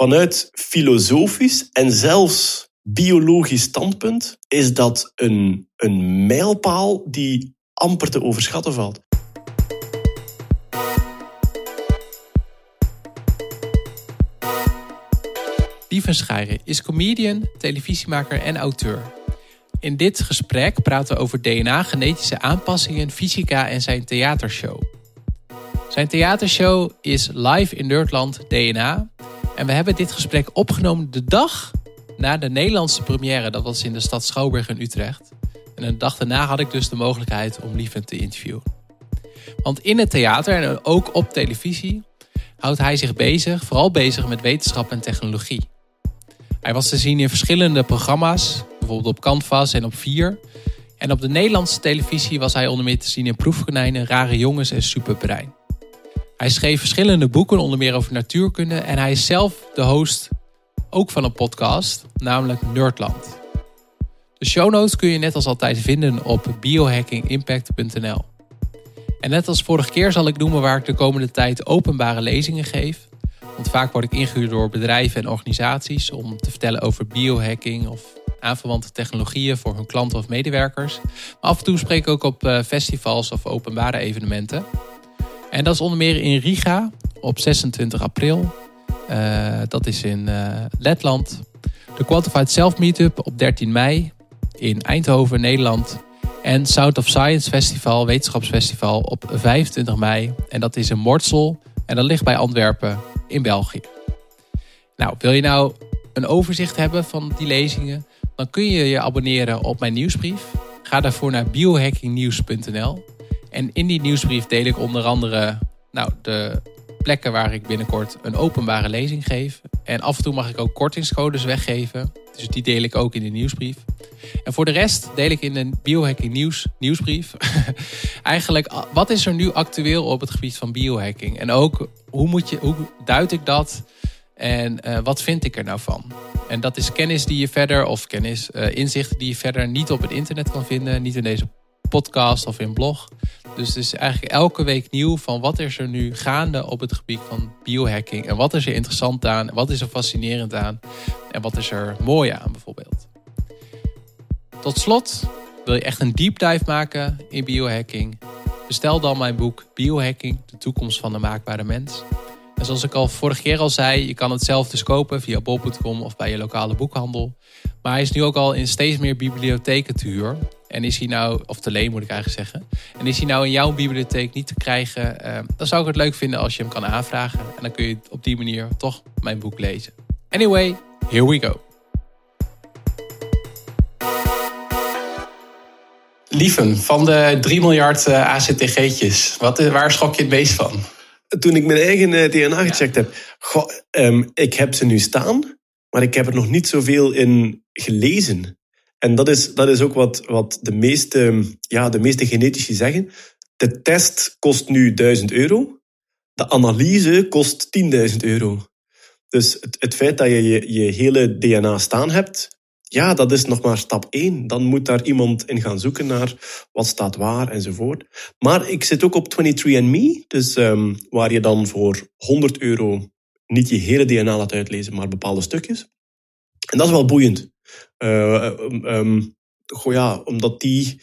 vanuit filosofisch en zelfs biologisch standpunt is dat een, een mijlpaal die amper te overschatten valt. Lieven is comedian, televisiemaker en auteur. In dit gesprek praten we over DNA, genetische aanpassingen, fysica en zijn theatershow. Zijn theatershow is live in Nerdland DNA. En we hebben dit gesprek opgenomen de dag na de Nederlandse première. Dat was in de stad Schouwburg in Utrecht. En een dag daarna had ik dus de mogelijkheid om Lieven te interviewen. Want in het theater en ook op televisie houdt hij zich bezig, vooral bezig met wetenschap en technologie. Hij was te zien in verschillende programma's, bijvoorbeeld op Canvas en op 4. En op de Nederlandse televisie was hij onder meer te zien in Proefkonijnen, Rare Jongens en Superbrein. Hij schreef verschillende boeken, onder meer over natuurkunde. En hij is zelf de host ook van een podcast, namelijk Nerdland. De show notes kun je net als altijd vinden op biohackingimpact.nl. En net als vorige keer zal ik noemen waar ik de komende tijd openbare lezingen geef. Want vaak word ik ingehuurd door bedrijven en organisaties om te vertellen over biohacking of aanverwante technologieën voor hun klanten of medewerkers. Maar af en toe spreek ik ook op eh, festivals of openbare evenementen. En dat is onder meer in Riga op 26 april. Uh, dat is in uh, Letland. De Quantified Self Meetup op 13 mei in Eindhoven, Nederland. En Sound of Science Festival, wetenschapsfestival op 25 mei. En dat is in Mortsel. En dat ligt bij Antwerpen in België. Nou, wil je nou een overzicht hebben van die lezingen? Dan kun je je abonneren op mijn nieuwsbrief. Ga daarvoor naar biohackingnieuws.nl. En in die nieuwsbrief deel ik onder andere nou, de plekken waar ik binnenkort een openbare lezing geef. En af en toe mag ik ook kortingscodes weggeven. Dus die deel ik ook in de nieuwsbrief. En voor de rest deel ik in de Biohacking Nieuws nieuwsbrief. Eigenlijk, wat is er nu actueel op het gebied van biohacking? En ook, hoe, moet je, hoe duid ik dat? En uh, wat vind ik er nou van? En dat is kennis die je verder, of kennis, uh, inzichten die je verder niet op het internet kan vinden. Niet in deze podcast of in blog. Dus het is eigenlijk elke week nieuw van wat is er nu gaande op het gebied van biohacking. En wat is er interessant aan, wat is er fascinerend aan en wat is er mooi aan bijvoorbeeld. Tot slot, wil je echt een deep dive maken in biohacking? Bestel dan mijn boek Biohacking, de toekomst van de maakbare mens. En zoals ik al vorige keer al zei, je kan het zelf dus kopen via bol.com of bij je lokale boekhandel. Maar hij is nu ook al in steeds meer bibliotheken te huur. En is hij nou, of te leen moet ik eigenlijk zeggen. En is hij nou in jouw bibliotheek niet te krijgen, uh, dan zou ik het leuk vinden als je hem kan aanvragen. En dan kun je op die manier toch mijn boek lezen. Anyway, here we go. Lieven, van de 3 miljard uh, eh, ACTG'tjes, wat, eh, waar schrok je het meest van? Toen ik mijn eigen uh, DNA gecheckt heb, goh, um, ik heb ze nu staan, maar ik heb er nog niet zoveel in gelezen. En dat is, dat is ook wat, wat de, meeste, ja, de meeste genetici zeggen. De test kost nu 1000 euro. De analyse kost 10.000 euro. Dus het, het feit dat je, je je hele DNA staan hebt, ja, dat is nog maar stap 1. Dan moet daar iemand in gaan zoeken naar wat staat waar enzovoort. Maar ik zit ook op 23andMe, dus um, waar je dan voor 100 euro niet je hele DNA laat uitlezen, maar bepaalde stukjes. En dat is wel boeiend. Uh, um, goh, ja, omdat die,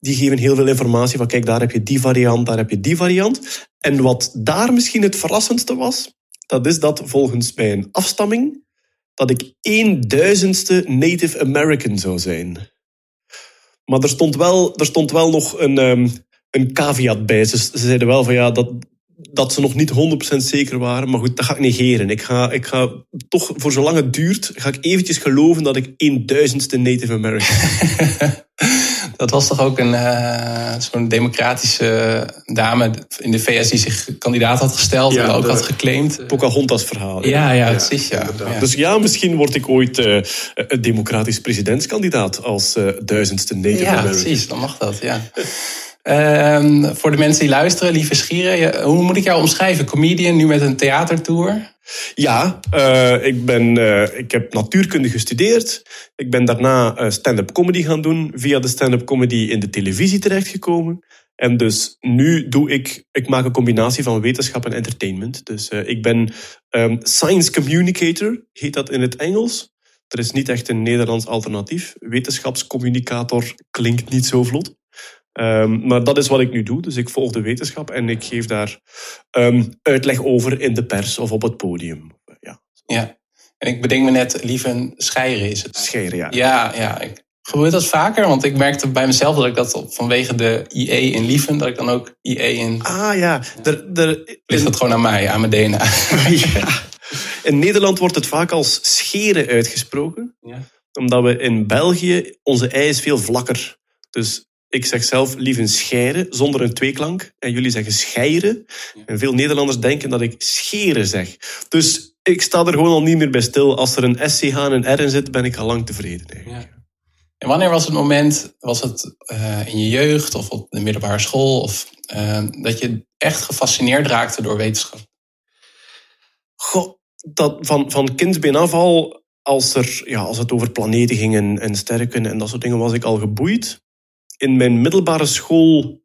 die geven heel veel informatie van kijk, daar heb je die variant, daar heb je die variant. En wat daar misschien het verrassendste was, dat is dat volgens mijn afstamming, dat ik een duizendste Native American zou zijn. Maar er stond wel, er stond wel nog een, um, een caveat bij. Ze, ze zeiden wel van ja, dat, dat ze nog niet 100% zeker waren. Maar goed, dat ga ik negeren. Ik ga, ik ga toch, voor zolang het duurt, ga ik eventjes geloven dat ik een duizendste Native American Dat was toch ook een uh, zo'n democratische dame in de VS die zich kandidaat had gesteld en ook had geclaimd. Pocahontas verhaal. Ja, ja, precies. Ja. Dus ja, misschien word ik ooit uh, een democratisch presidentskandidaat als uh, duizendste Native ja, American. Precies. Dan mag dat, ja. Uh, voor de mensen die luisteren, lieve Schieren, hoe moet ik jou omschrijven? Comedian, nu met een theatertour? Ja, uh, ik, ben, uh, ik heb natuurkunde gestudeerd. Ik ben daarna uh, stand-up comedy gaan doen. Via de stand-up comedy in de televisie terechtgekomen. En dus nu doe ik, ik maak een combinatie van wetenschap en entertainment. Dus ik ben um, science communicator, heet dat in het Engels. Er is niet echt een Nederlands alternatief. Wetenschapscommunicator klinkt niet zo vlot. Um, maar dat is wat ik nu doe. Dus ik volg de wetenschap en ik geef daar um, uitleg over in de pers of op het podium. Ja. ja. En ik bedenk me net, lieve scheieren is het. Scheieren, ja. Ja, ja. Ik, gebeurt dat vaker? Want ik merkte bij mezelf dat ik dat vanwege de IE in Lieven, dat ik dan ook IE in... Ah ja. Er, er, Ligt dat gewoon aan mij, aan mijn DNA? ja. In Nederland wordt het vaak als scheren uitgesproken. Ja. Omdat we in België, onze ei is veel vlakker. Dus ik zeg zelf lief een scheren zonder een tweeklank. En jullie zeggen scheieren. En veel Nederlanders denken dat ik scheren zeg. Dus ik sta er gewoon al niet meer bij stil. Als er een SCH en een R in zit, ben ik al lang tevreden. Eigenlijk. Ja. En wanneer was het moment, was het uh, in je jeugd of op de middelbare school, of, uh, dat je echt gefascineerd raakte door wetenschap? Goh, dat van, van kind af al, als, er, ja, als het over planeten ging en, en sterrenkunde en dat soort dingen, was ik al geboeid. In mijn middelbare school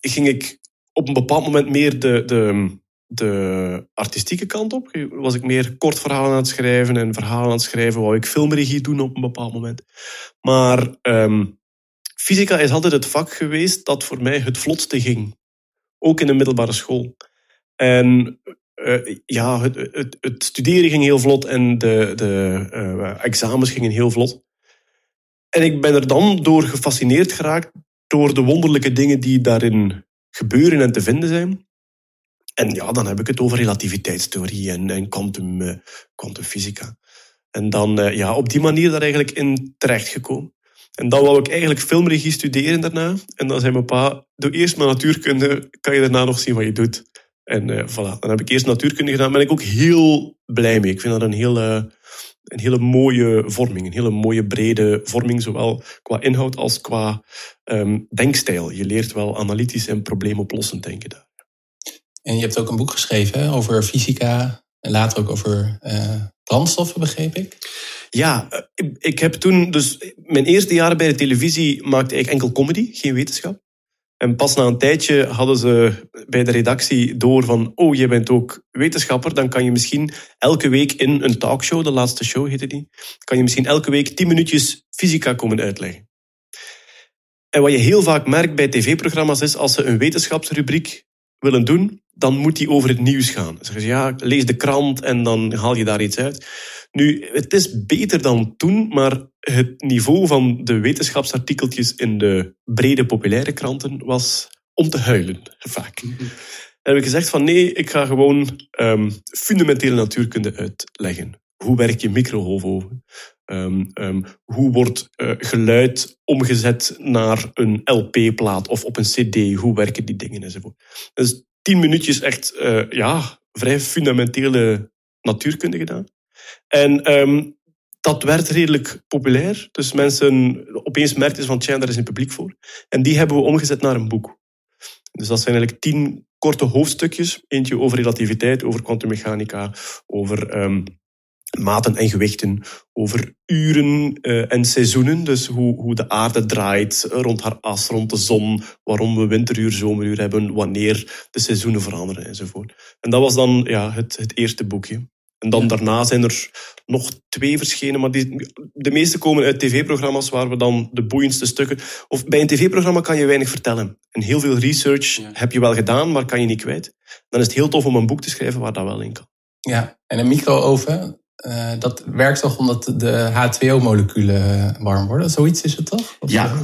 ging ik op een bepaald moment meer de, de, de artistieke kant op. Was ik meer kort verhalen aan het schrijven en verhalen aan het schrijven. Wou ik filmregie doen op een bepaald moment. Maar um, fysica is altijd het vak geweest dat voor mij het vlotste ging. Ook in de middelbare school. En uh, ja, het, het, studeren ging heel vlot en de, de uh, examens gingen heel vlot. En ik ben er dan door gefascineerd geraakt door de wonderlijke dingen die daarin gebeuren en te vinden zijn. En ja, dan heb ik het over relativiteitstheorie en, en quantum, uh, quantumfysica. En dan uh, ja, op die manier daar eigenlijk in terechtgekomen. En dan wou ik eigenlijk filmregie studeren daarna. En dan zei mijn pa, doe eerst maar natuurkunde, kan je daarna nog zien wat je doet. En uh, voilà, dan heb ik eerst natuurkunde gedaan. Ben ik ook heel blij mee. Ik vind dat een hele, een hele mooie vorming. Een hele mooie brede vorming, zowel qua inhoud als qua um, denkstijl. Je leert wel analytisch en probleemoplossend denken daar. En je hebt ook een boek geschreven over fysica en later ook over uh, brandstoffen, begreep ik. Ja, ik heb toen, dus mijn eerste jaren bij de televisie maakte ik enkel comedy, geen wetenschap. En pas na een tijdje hadden ze bij de redactie door van, oh, je bent ook wetenschapper, dan kan je misschien elke week in een talkshow, de laatste show heette die, kan je misschien elke week tien minuutjes fysica komen uitleggen. En wat je heel vaak merkt bij tv-programma's is, als ze een wetenschapsrubriek willen doen, dan moet die over het nieuws gaan. Dan zeggen ze, ja, lees de krant en dan haal je daar iets uit. Nu, het is beter dan toen, maar het niveau van de wetenschapsartikeltjes in de brede populaire kranten was om te huilen, vaak. Mm Dan heb ik gezegd van nee, ik ga gewoon um, fundamentele natuurkunde uitleggen. Hoe werkt je microgolfoven? Um, um, hoe wordt uh, geluid omgezet naar een LP-plaat of op een CD? Hoe werken die dingen enzovoort? Dus tien minuutjes echt uh, ja, vrij fundamentele natuurkunde gedaan. En um, dat werd redelijk populair. Dus mensen opeens merkten van, tja, daar is een publiek voor. En die hebben we omgezet naar een boek. Dus dat zijn eigenlijk tien korte hoofdstukjes. Eentje over relativiteit, over kwantummechanica, over um, maten en gewichten, over uren uh, en seizoenen. Dus hoe, hoe de aarde draait rond haar as, rond de zon, waarom we winteruur, zomeruur hebben, wanneer de seizoenen veranderen enzovoort. En dat was dan ja, het, het eerste boekje. En dan daarna zijn er nog twee verschenen, maar die, de meeste komen uit tv-programma's waar we dan de boeiendste stukken... Of bij een tv-programma kan je weinig vertellen. En heel veel research heb je wel gedaan, maar kan je niet kwijt. Dan is het heel tof om een boek te schrijven waar dat wel in kan. Ja, en een micro-oven, uh, dat werkt toch omdat de H2O-moleculen warm worden? Zoiets is het toch? Of ja.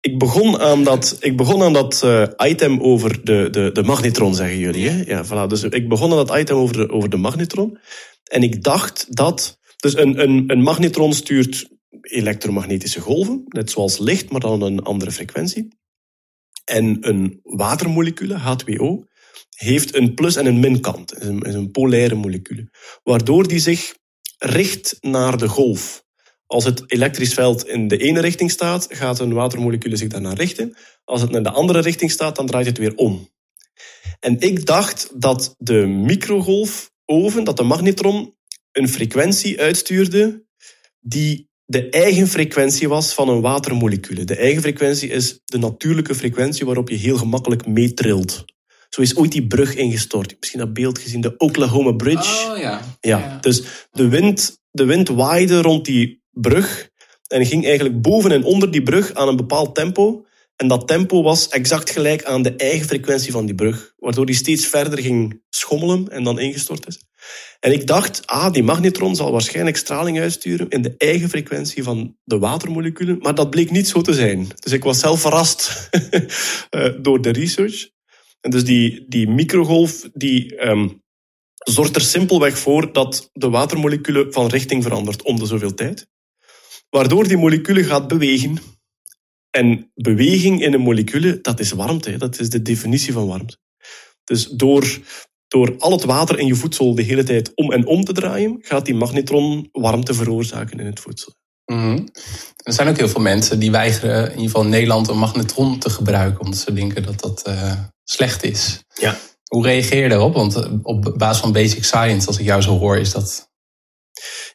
Ik begon aan dat, ik begon aan dat uh, item over de, de, de magnetron, zeggen jullie. Hè? Ja, voilà. Dus ik begon aan dat item over de, over de magnetron. En ik dacht dat... Dus een, een, een magnetron stuurt elektromagnetische golven, net zoals licht, maar dan een andere frequentie. En een watermolecule, H2O, heeft een plus- en een minkant. Is een, is een polaire molecule. Waardoor die zich richt naar de golf. Als het elektrisch veld in de ene richting staat, gaat een watermolecule zich daarnaar richten. Als het naar de andere richting staat, dan draait het weer om. En ik dacht dat de microgolfoven, dat de magnetron, een frequentie uitstuurde die de eigen frequentie was van een watermolecule. De eigen frequentie is de natuurlijke frequentie waarop je heel gemakkelijk meetrilt. Zo is ooit die brug ingestort. Misschien dat beeld gezien, de Oklahoma Bridge. Oh ja. Ja, dus de wind, de wind waaide rond die brug en ging eigenlijk boven en onder die brug aan een bepaald tempo. En dat tempo was exact gelijk aan de eigen frequentie van die brug, waardoor die steeds verder ging schommelen en dan ingestort is. En ik dacht, ah, die magnetron zal waarschijnlijk straling uitsturen in de eigen frequentie van de watermoleculen, maar dat bleek niet zo te zijn. Dus ik was zelf verrast eh, door de research. En dus die, die microgolf die um, zorgt er simpelweg voor dat de watermoleculen van richting verandert om de zoveel tijd. Waardoor die molecule gaat bewegen. En beweging in een molecule, dat is warmte. Dat is de definitie van warmte. Dus door, door al het water in je voedsel de hele tijd om en om te draaien, gaat die magnetron warmte veroorzaken in het voedsel. Mm Er zijn ook heel veel mensen die weigeren, in ieder geval in Nederland, een magnetron te gebruiken, omdat ze denken dat dat uh, slecht is. Ja. Hoe reageer je daarop? Want eh, op basis van basic science, als ik jou zo hoor, is dat.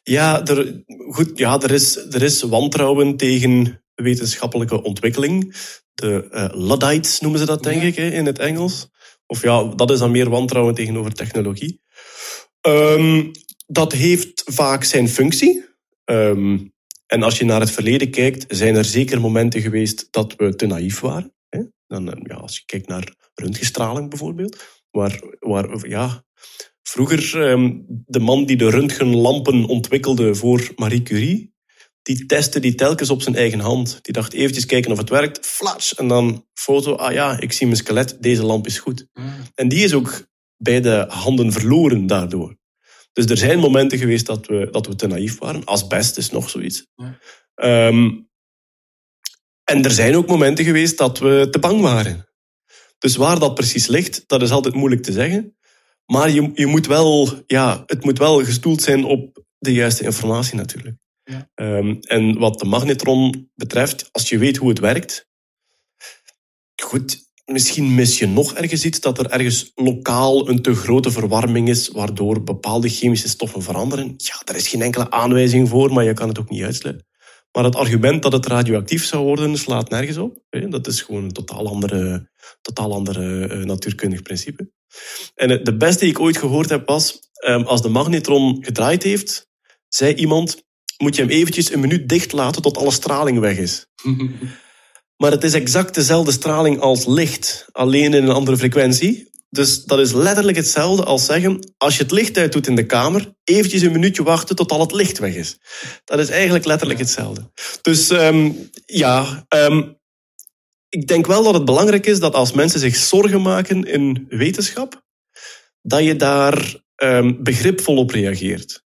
Ja, er, goed, ja er, is, er is wantrouwen tegen wetenschappelijke ontwikkeling. De uh, Luddites noemen ze dat, denk ik, in het Engels. Of ja, dat is dan meer wantrouwen tegenover technologie. Um, dat heeft vaak zijn functie. Um, en als je naar het verleden kijkt, zijn er zeker momenten geweest dat we te naïef waren. Hè? Dan, ja, als je kijkt naar röntgenstraling bijvoorbeeld, waar, waar ja, vroeger um, de man die de röntgenlampen ontwikkelde voor Marie Curie, die testte die telkens op zijn eigen hand. Die dacht eventjes kijken of het werkt, flash, en dan foto, ah ja, ik zie mijn skelet, deze lamp is goed. Mm. En die is ook bij de handen verloren daardoor. Dus er zijn momenten geweest dat we, dat we te naïef waren. Asbest is nog zoiets. Um, en er zijn ook momenten geweest dat we te bang waren. Dus waar dat precies ligt, dat is altijd moeilijk te zeggen. Maar je, je moet wel, ja, het moet wel gestoeld zijn op de juiste informatie natuurlijk. Ja. Um, en wat de magnetron betreft, als je weet hoe het werkt, goed, misschien mis je nog ergens iets dat er ergens lokaal een te grote verwarming is, waardoor bepaalde chemische stoffen veranderen. Ja, daar is geen enkele aanwijzing voor, maar je kan het ook niet uitsluiten. Maar het argument dat het radioactief zou worden, slaat nergens op. Dat is gewoon een totaal andere, totaal andere uh, natuurkundig principe. En de beste die ik ooit gehoord heb was, um, als de magnetron gedraaid heeft, zei iemand, moet je hem eventjes een minuut dicht laten tot alle straling weg is. Maar het is exact dezelfde straling als licht, alleen in een andere frequentie. Dus dat is letterlijk hetzelfde als zeggen, als je het licht uit doet in de kamer, eventjes een minuutje wachten tot al het licht weg is. Dat is eigenlijk letterlijk hetzelfde. Dus um, ja, um, ik denk wel dat het belangrijk is dat als mensen zich zorgen maken in wetenschap, dat je daar um, begripvol op reageert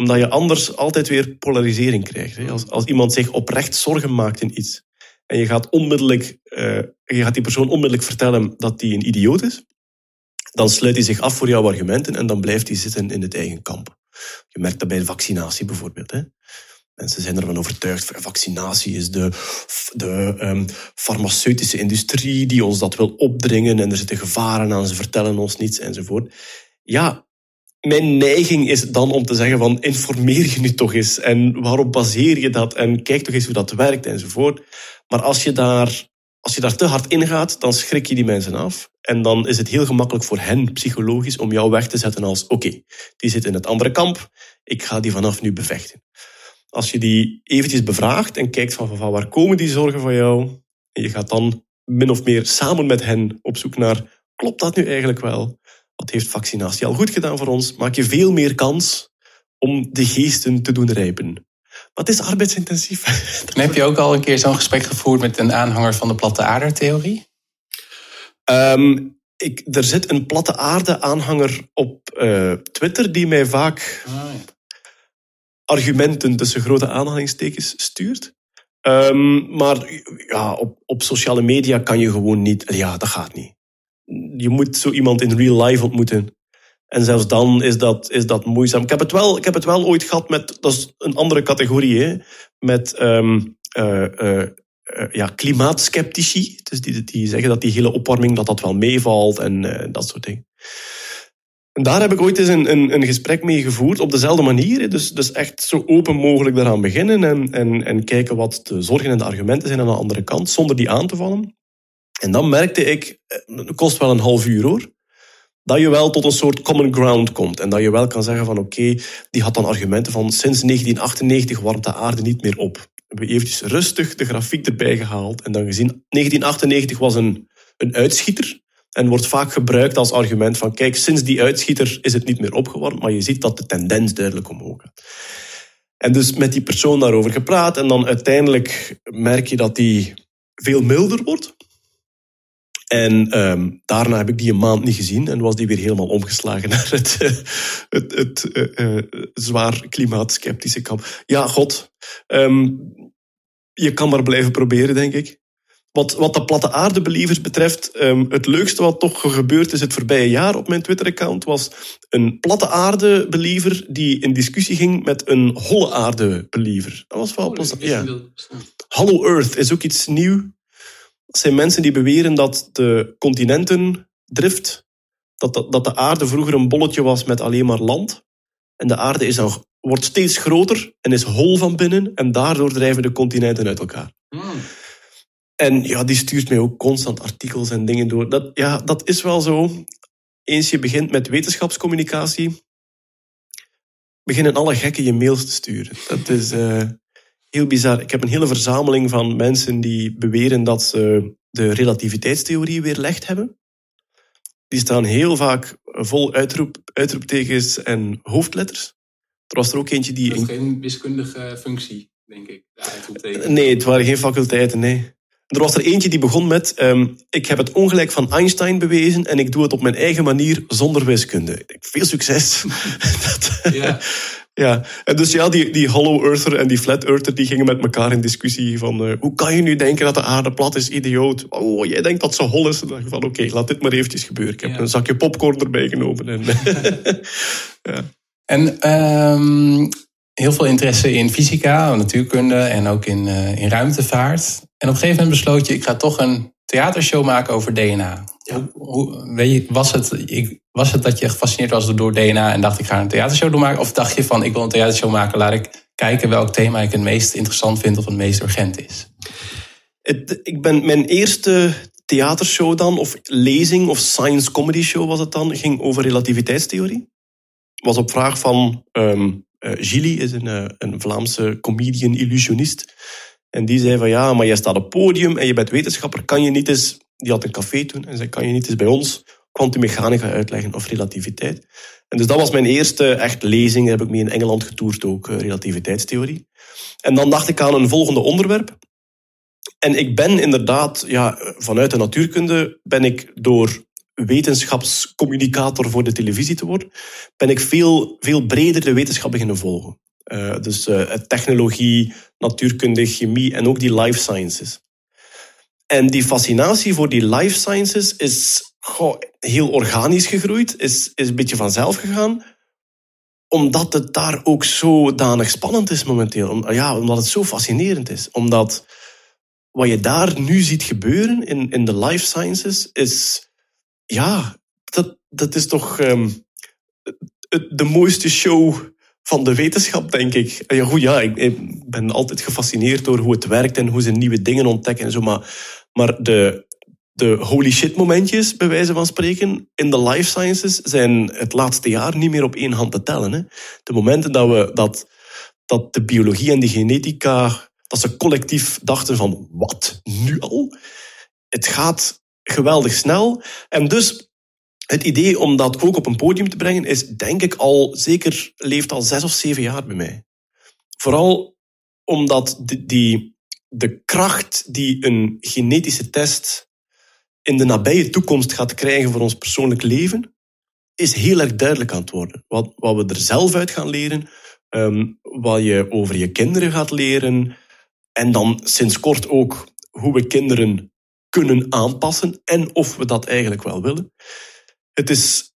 omdat je anders altijd weer polarisering krijgt. Als, als iemand zich oprecht zorgen maakt in iets, en je gaat, onmiddellijk, uh, je gaat die persoon onmiddellijk vertellen dat hij een idioot is, dan sluit hij zich af voor jouw argumenten en dan blijft hij zitten in het eigen kamp. Je merkt dat bij de vaccinatie bijvoorbeeld. Hè. Mensen zijn ervan overtuigd, vaccinatie is de, de um, farmaceutische industrie die ons dat wil opdringen en er zitten gevaren aan, ze vertellen ons niets enzovoort. Ja, mijn neiging is dan om te zeggen van informeer je nu toch eens en waarop baseer je dat en kijk toch eens hoe dat werkt enzovoort. Maar als je daar, als je daar te hard in gaat, dan schrik je die mensen af. En dan is het heel gemakkelijk voor hen psychologisch om jou weg te zetten als oké, die zit in het andere kamp, ik ga die vanaf nu bevechten. Als je die eventjes bevraagt en kijkt van, van waar komen die zorgen van jou, en je gaat dan min of meer samen met hen op zoek naar klopt dat nu eigenlijk wel? Wat heeft vaccinatie al goed gedaan voor ons? Maak je veel meer kans om de geesten te doen rijpen. Wat is arbeidsintensief? En heb je ook al een keer zo'n gesprek gevoerd met een aanhanger van de platte aarde-theorie? Um, ik, er zit een platte aarde-aanhanger op uh, Twitter die mij vaak ah, ja. Argumenten tussen grote aanhalingstekens stuurt. Um, maar ja, op, op sociale media kan je gewoon niet. Ja, dat gaat niet. Je moet zo iemand in real life ontmoeten. En zelfs dan is dat, is dat moeizaam. Ik heb, het wel, ik heb het wel ooit gehad met, dat is een andere categorie, hè, met um, uh, uh, ja, klimaatskeptici. Dus die, die zeggen dat die hele opwarming dat dat wel meevalt en uh, dat soort dingen. Daar heb ik ooit eens een, een, een gesprek mee gevoerd, op dezelfde manier. Dus, dus echt zo open mogelijk daaraan beginnen en, en, en kijken wat de zorgen en de argumenten zijn aan de andere kant, zonder die aan te vallen. En dan merkte ik, eh, het kost wel een half uur hoor, dat je wel tot een soort common ground komt. En dat je wel kan zeggen van oké, die had dan argumenten van sinds 1998 warmt de aarde niet meer op. We hebben eventjes rustig de grafiek erbij gehaald en dan gezien, 1998 was een, een uitschieter. En wordt vaak gebruikt als argument van kijk, sinds die uitschieter is het niet meer opgewarmd, maar je ziet dat de tendens duidelijk omhoog gaat. En dus met die persoon daarover gepraat en dan uiteindelijk merk je dat die veel milder wordt. En um, daarna heb ik die een maand niet gezien en was die weer helemaal omgeslagen naar het, het, het uh, uh, zwaar klimaatskeptische kamp. Ja, god. Um, je kan maar blijven proberen, denk ik. Wat, wat de platte aarde-believers betreft, um, het leukste wat toch gebeurd is het voorbije jaar op mijn Twitter-account was een platte aarde-believer die in discussie ging met een holle aarde-believer. Dat was wel oh, plezant. Ja. Hollow Earth is ook iets nieuws. Dat zijn mensen die beweren dat de continentendrift, dat de, dat de aarde vroeger een bolletje was met alleen maar land. En de aarde is dan, wordt steeds groter en is hol van binnen. En daardoor drijven de continenten uit elkaar. Hmm. En ja, die stuurt mij ook constant artikels en dingen door. Dat, ja, dat is wel zo. Eens je begint met wetenschapscommunicatie, beginnen alle gekken je mails te sturen. Dat is uh, heel bizar. Ik heb een hele verzameling van mensen die beweren dat ze de relativiteitstheorie weerlegd hebben. Die staan heel vaak vol uitroep, uitroeptekens en hoofdletters. Er was er ook eentje die... Dat is geen wiskundige functie, denk ik. Nee, het waren geen faculteiten, nee. Er was er eentje die begon met: um, Ik heb het ongelijk van Einstein bewezen en ik doe het op mijn eigen manier zonder wiskunde. Veel succes. dat, ja. ja. En dus ja, die, die Hollow Earther en die Flat Earther die gingen met elkaar in discussie van: uh, Hoe kan je nu denken dat de aarde plat is, idioot? Oh, jij denkt dat ze hol is. En dan van: Oké, laat dit maar eventjes gebeuren. Ik heb een zakje popcorn erbij genomen. En, ja. en um, heel veel interesse in fysica, natuurkunde en ook in, uh, in ruimtevaart. En op een gegeven moment besloot je, ik ga toch een theatershow maken over DNA. Ja. Hoe, weet je, was, het, ik, was het dat je gefascineerd was door DNA en dacht ik ga een theatershow doen maken? Of dacht je van ik wil een theatershow maken, laat ik kijken welk thema ik het meest interessant vind of het meest urgent is? Het, ik ben mijn eerste theatershow dan, of lezing of science comedy show was het dan, ging over relativiteitstheorie. Was op vraag van um, uh, Gilly, is een, uh, een Vlaamse comedian, illusionist en die zei van ja, maar jij staat op podium en je bent wetenschapper, kan je niet eens... Die had een café toen en zei, kan je niet eens bij ons kwantummechanica uitleggen of relativiteit? En dus dat was mijn eerste echt lezing. Daar heb ik mee in Engeland getoerd ook, eh, relativiteitstheorie. En dan dacht ik aan een volgende onderwerp. En ik ben inderdaad, ja, vanuit de natuurkunde ben ik door wetenschapscommunicator voor de televisie te worden, ben ik veel, veel breder de wetenschap beginnen volgen. Uh, dus uh, technologie, natuurkunde, chemie en ook die life sciences. En die fascinatie voor die life sciences is heel organisch gegroeid, is, is een beetje vanzelf gegaan, omdat het daar ook zodanig spannend is momenteel. Om, ja, omdat het zo fascinerend is. Omdat wat je daar nu ziet gebeuren in, in de life sciences is, ja, dat, dat is toch um, de mooiste show van de wetenschap, denk ik. Ja, goed, ja, ik, ben altijd gefascineerd door hoe het werkt en hoe ze nieuwe dingen ontdekken en zo. Maar, maar de, de holy shit momentjes, bij wijze van spreken, in de life sciences zijn het laatste jaar niet meer op één hand te tellen. Hè. De momenten dat, we, dat, dat de biologie en de genetica, dat ze collectief dachten van, wat, nu al? Het gaat geweldig snel. En dus het idee om dat ook op een podium te brengen is, denk ik, al zeker leeft al zes of zeven jaar bij mij. Vooral omdat die, de kracht die een genetische test in de nabije toekomst gaat krijgen voor ons persoonlijk leven, is heel erg duidelijk aan het worden. Wat, wat we er zelf uit gaan leren, um, wat je over je kinderen gaat leren, en dan sinds kort ook hoe we kinderen kunnen aanpassen en of we dat eigenlijk wel willen. Het is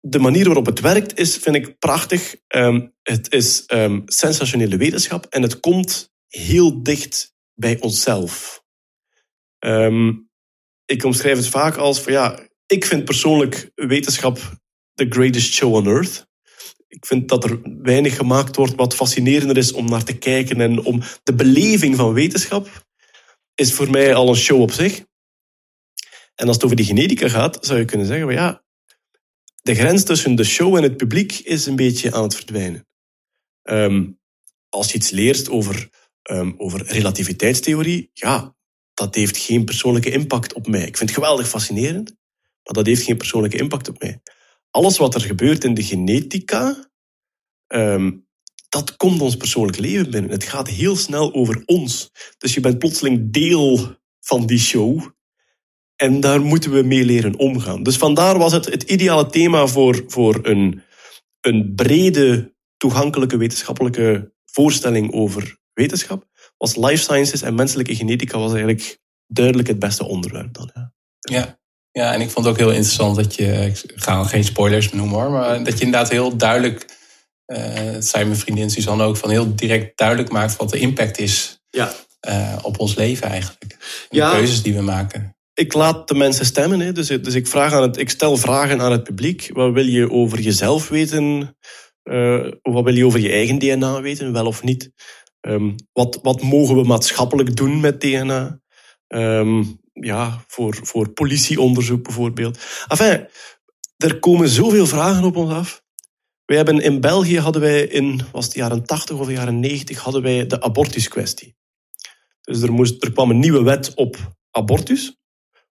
de manier waarop het werkt is, vind ik prachtig. Um, het is um, sensationele wetenschap en het komt heel dicht bij onszelf. Um, ik omschrijf het vaak als ja, ik vind persoonlijk wetenschap the greatest show on earth. Ik vind dat er weinig gemaakt wordt wat fascinerender is om naar te kijken. En om de beleving van wetenschap is voor mij al een show op zich. En als het over die genetica gaat, zou je kunnen zeggen, ja, de grens tussen de show en het publiek is een beetje aan het verdwijnen. Ehm, als je iets leert over, ehm, over relativiteitstheorie, ja, dat heeft geen persoonlijke impact op mij. Ik vind het geweldig fascinerend, maar dat heeft geen persoonlijke impact op mij. Alles wat er gebeurt in de genetica, ehm, dat komt ons persoonlijk leven binnen. Het gaat heel snel over ons. Dus je bent plotseling deel van die show. En daar moeten we mee leren omgaan. Dus vandaar was het het ideale thema voor, voor een, een brede, toegankelijke wetenschappelijke voorstelling over wetenschap. Was life sciences en menselijke genetica was eigenlijk duidelijk het beste onderwerp dan. Ja. ja. Ja, en ik vond het ook heel interessant dat je, ik ga geen spoilers noemen hoor, maar dat je inderdaad heel duidelijk, uh, zei mijn vriendin Suzanne ook, van heel direct duidelijk maakt wat de impact is ja. Uh, op ons leven eigenlijk. De keuzes die we maken. Ik laat de mensen stemmen, hè. Dus, dus ik, vraag aan het, ik stel vragen aan het publiek. Wat wil je over jezelf weten? Uh, wat wil je over je eigen DNA weten, wel of niet? Um, wat, wat mogen we maatschappelijk doen met DNA? Um, ja, voor, voor politieonderzoek bijvoorbeeld. Enfin, er komen zoveel vragen op ons af. Wij hebben in België hadden wij in was het jaren 80 of jaren 90 hadden wij de abortuskwestie. Dus er, moest, er kwam een nieuwe wet op abortus,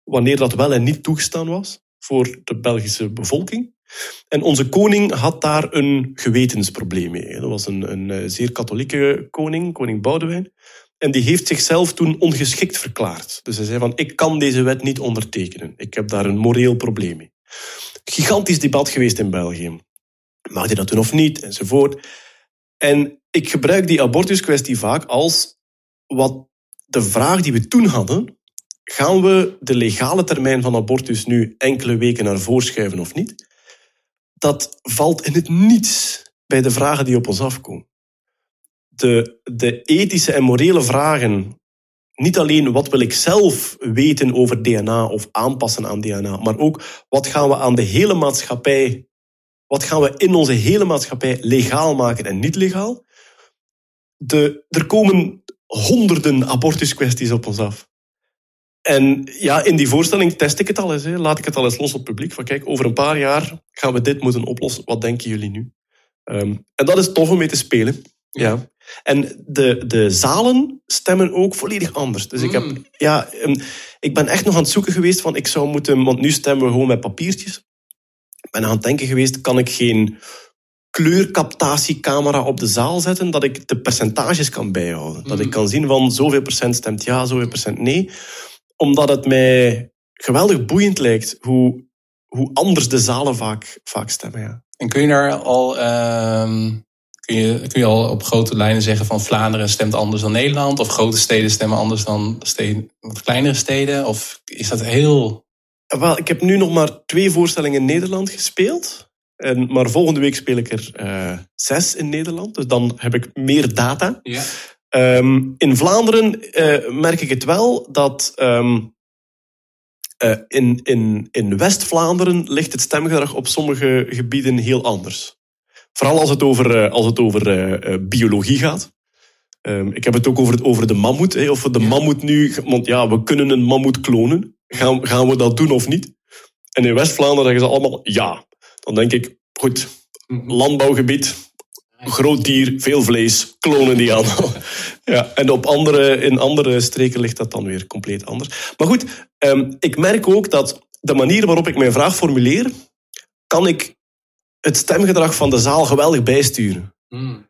wanneer dat wel en niet toegestaan was voor de Belgische bevolking. En onze koning had daar een gewetensprobleem mee. Dat was een, een eh, zeer katholieke koning, koning Boudewijn. En die heeft zichzelf toen ongeschikt verklaard. Dus hij zei van, ik kan deze wet niet ondertekenen. Ik heb daar een moreel probleem mee. Gigantisch debat geweest in België. Mag hij dat doen of niet? Enzovoort. En ik gebruik die abortuskwestie vaak als wat de vraag die we toen hadden. Gaan we de legale termijn van abortus nu enkele weken naar voren schuiven of niet? Dat valt in het niets bij de vragen die op ons afkomen de, de ethische en morele vragen, niet alleen wat wil ik zelf weten over DNA of aanpassen aan DNA, maar ook wat gaan we aan de hele maatschappij, wat gaan we in onze hele maatschappij legaal maken en niet legaal. De, er komen honderden abortuskwesties op ons af. En ja, in die voorstelling test ik het al eens. Hè. Laat ik het al eens los op het publiek. Van kijk, over een paar jaar gaan we dit moeten oplossen. Wat denken jullie nu? Um, en dat is tof om mee te spelen. Ja. En de, de zalen stemmen ook volledig anders. Dus ik, heb, mm. ja, ehm, ik ben echt nog aan het zoeken geweest van ik zou moeten, want nu stemmen we gewoon met papiertjes. Ik ben aan het denken geweest, kan ik geen kleurcaptatiecamera op de zaal zetten, dat ik de percentages kan bijhouden. Dat ik mm. kan zien van zoveel procent stemt ja, zoveel procent nee. Omdat het mij geweldig boeiend lijkt hoe, hoe anders de zalen vaak, vaak stemmen. Ja. En kun je daar al... Uh Kun je, kun je al op grote lijnen zeggen van Vlaanderen stemt anders dan Nederland? Of grote steden stemmen anders dan steden, kleinere steden? Of is dat heel... Wel, ik heb nu nog maar twee voorstellingen in Nederland gespeeld. En, maar volgende week speel ik er uh, zes in Nederland. Dus dan heb ik meer data. Ja. Um, in Vlaanderen uh, merk ik het wel dat um, uh, in, in, in West-Vlaanderen ligt het stemgedrag op sommige gebieden heel anders. Vooral als het over, eh, als het over biologie gaat. Um, ik heb het ook over, het, over de mammoet. Of we de mammoet nu... Want ja, we kunnen een mammoet klonen. Gaan, gaan we dat doen of niet? En in West-Vlaanderen zeggen ze allemaal ja. Dan denk ik, goed, mhm. landbouwgebied, groot dier, veel vlees, klonen die aan. ja, en op andere, in andere streken ligt dat dan weer compleet anders. Maar goed, um, ik merk ook dat de manier waarop ik mijn vraag formuleer, kan ik het stemgedrag van de zaal geweldig bijsturen. Mm.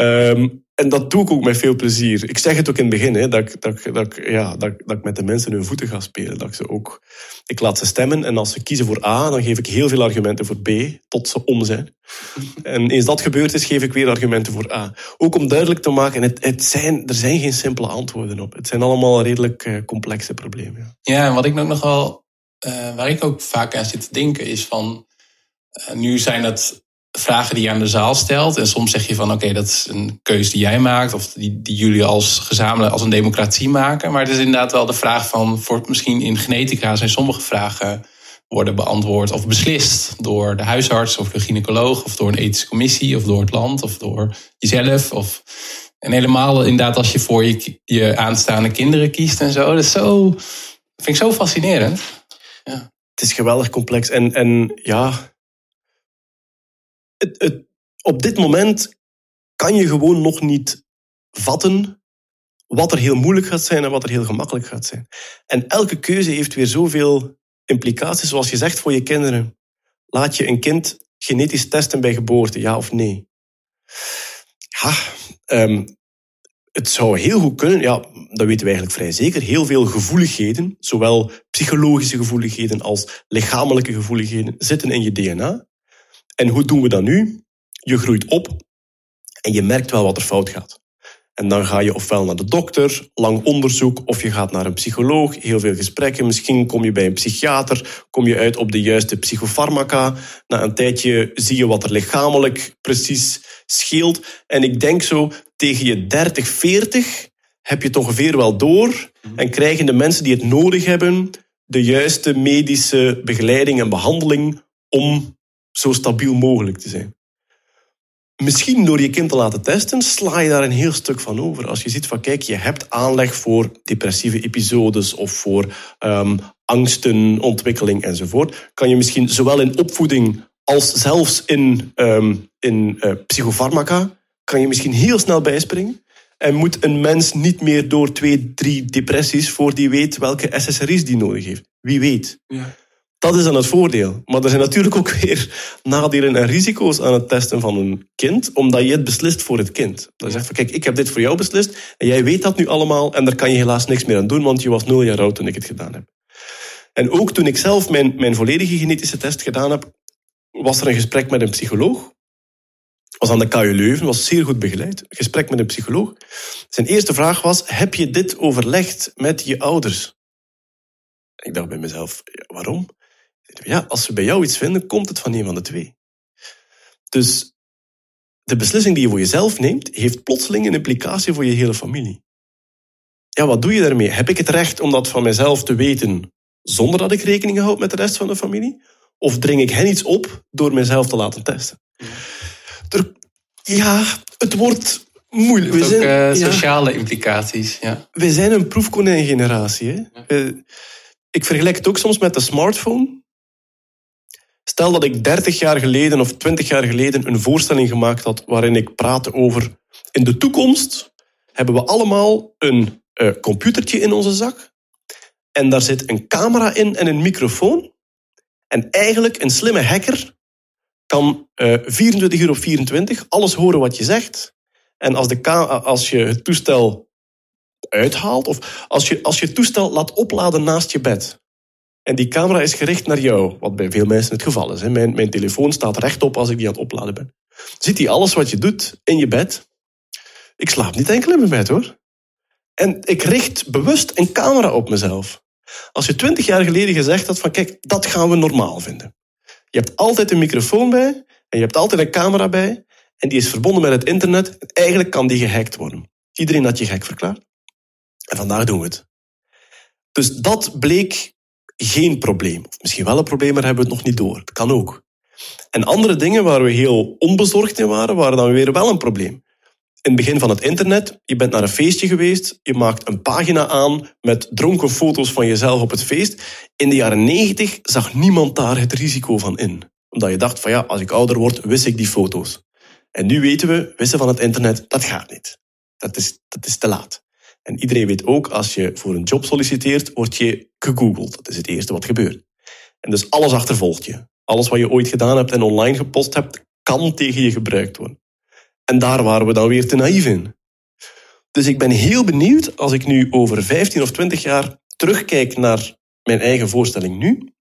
Um, en dat doe ik ook met veel plezier. Ik zeg het ook in het begin, hè, dat, ik, dat, dat, ja, dat, dat ik met de mensen hun voeten ga spelen. Dat ik, ze ook, ik laat ze stemmen en als ze kiezen voor A, dan geef ik heel veel argumenten voor B, tot ze om zijn. en eens dat gebeurd is, geef ik weer argumenten voor A. Ook om duidelijk te maken, het, het zijn, er zijn geen simpele antwoorden op. Het zijn allemaal redelijk uh, complexe problemen. Ja, ja en wat ik nog wel, uh, waar ik ook vaak aan zit te denken, is van eh, nu zijn dat vragen die je aan de zaal stelt. En soms zeg je van oké, dat is een keuze die jij maakt. Of die, die jullie als gezamenlijk, als een democratie maken. Maar het is inderdaad wel de vraag van, voor, misschien in genetica zijn sommige vragen worden beantwoord of beslist door de huisarts of de gynaecoloog of door een ethische commissie of door het land of door jezelf. Of, en helemaal inderdaad als je voor je, je aanstaande kinderen kiest en zo. Dat is zo, vind ik zo fascinerend. Ja. Het is geweldig complex en, en ja, op dit moment kan je gewoon nog niet vatten wat er heel moeilijk gaat zijn en wat er heel gemakkelijk gaat zijn. En elke keuze heeft weer zoveel implicaties, zoals je zegt voor je kinderen. Laat je een kind genetisch testen bij geboorte, ja of nee? Ja, um, het zou heel goed kunnen, ja, dat weten we eigenlijk vrij zeker, heel veel gevoeligheden, zowel psychologische gevoeligheden als lichamelijke gevoeligheden, zitten in je DNA. En hoe doen we dat nu? Je groeit op en je merkt wel wat er fout gaat. En dan ga je ofwel naar de dokter, lang onderzoek, of je gaat naar een psycholoog, heel veel gesprekken. Misschien kom je bij een psychiater, kom je uit op de juiste psychofarmaca. Na een tijdje zie je wat er lichamelijk precies scheelt. En ik denk zo, tegen je 30, 40 heb je het ongeveer wel door. En krijgen de mensen die het nodig hebben de juiste medische begeleiding en behandeling om zo stabiel mogelijk te zijn. Misschien door je kind te laten testen, sla je daar een heel stuk van over. Als je ziet van, kijk, je hebt aanleg voor depressieve episodes of voor um, angsten, ontwikkeling enzovoort, kan je misschien zowel in opvoeding als zelfs in, um, in uh, psychofarmaca, kan je misschien heel snel bijspringen. En moet een mens niet meer door twee, drie depressies voor die weet welke SSRI's die nodig heeft. Wie weet. Ja. Dat is dan het voordeel. Maar er zijn natuurlijk ook weer nadelen en risico's aan het testen van een kind, omdat je het beslist voor het kind. Dan zegt van, kijk, ik heb dit voor jou beslist en jij weet dat nu allemaal en daar kan je helaas niks meer aan doen, want je was nul jaar oud toen ik het gedaan heb. En ook toen ik zelf mijn, mijn volledige genetische test gedaan heb, was er een gesprek met een psycholoog. Was aan de KU Leuven, was zeer goed begeleid. Een gesprek met een psycholoog. Zijn eerste vraag was, heb je dit overlegd met je ouders? Ik dacht bij mezelf, waarom? Ja, als we bij jou iets vinden, komt het van een van de twee. Dus de beslissing die je voor jezelf neemt, heeft plotseling een implicatie voor je hele familie. Ja, wat doe je daarmee? Heb ik het recht om dat van mezelf te weten zonder dat ik rekening houd met de rest van de familie? Of dring ik hen iets op door mezelf te laten testen? Er, ja, het wordt moeilijk. Het heeft ook zijn, uh, sociale ja, implicaties. Ja. We zijn een proefkonijngeneratie. Hè? Ja. Ik vergelijk het ook soms met de smartphone. Stel dat ik 30 jaar geleden of 20 jaar geleden een voorstelling gemaakt had waarin ik praatte over in de toekomst hebben we allemaal een uh, computertje in onze zak en daar zit een camera in en een microfoon. En eigenlijk een slimme hacker kan uh, 24 uur op 24 alles horen wat je zegt. En als, de als je het toestel uithaalt, of als je, als je het toestel laat opladen naast je bed, en die camera is gericht naar jou, wat bij veel mensen het geval is. Mijn, mijn telefoon staat rechtop als ik die aan het opladen ben. Ziet hij alles wat je doet in je bed? Ik slaap niet enkel in mijn bed hoor. En ik richt bewust een camera op mezelf. Als je twintig jaar geleden gezegd had van kijk, dat gaan we normaal vinden. Je hebt altijd een microfoon bij en je hebt altijd een camera bij en die is verbonden met het internet. En eigenlijk kan die gehackt worden. Iedereen had je gek verklaard. En vandaag doen we het. Dus dat bleek geen probleem. Of misschien wel een probleem, maar hebben we het nog niet door. Dat kan ook. En andere dingen waar we heel onbezorgd in waren, waren dan weer wel een probleem. In het begin van het internet, je bent naar een feestje geweest, je maakt een pagina aan met dronken foto's van jezelf op het feest. In de jaren negentig zag niemand daar het risico van in. Omdat je dacht van ja, als ik ouder word, wist ik die foto's. En nu weten we, wissen van het internet, dat gaat niet. Dat is, dat is te laat. En iedereen weet ook, als je voor een job solliciteert, word je gegoogeld. Dat is het eerste wat gebeurt. En dus alles achtervolgt je. Alles wat je ooit gedaan hebt en online gepost hebt, kan tegen je gebruikt worden. En daar waren we dan weer te naïef in. Dus ik ben heel benieuwd als ik nu over 15 of 20 jaar terugkijk naar mijn eigen voorstelling nu.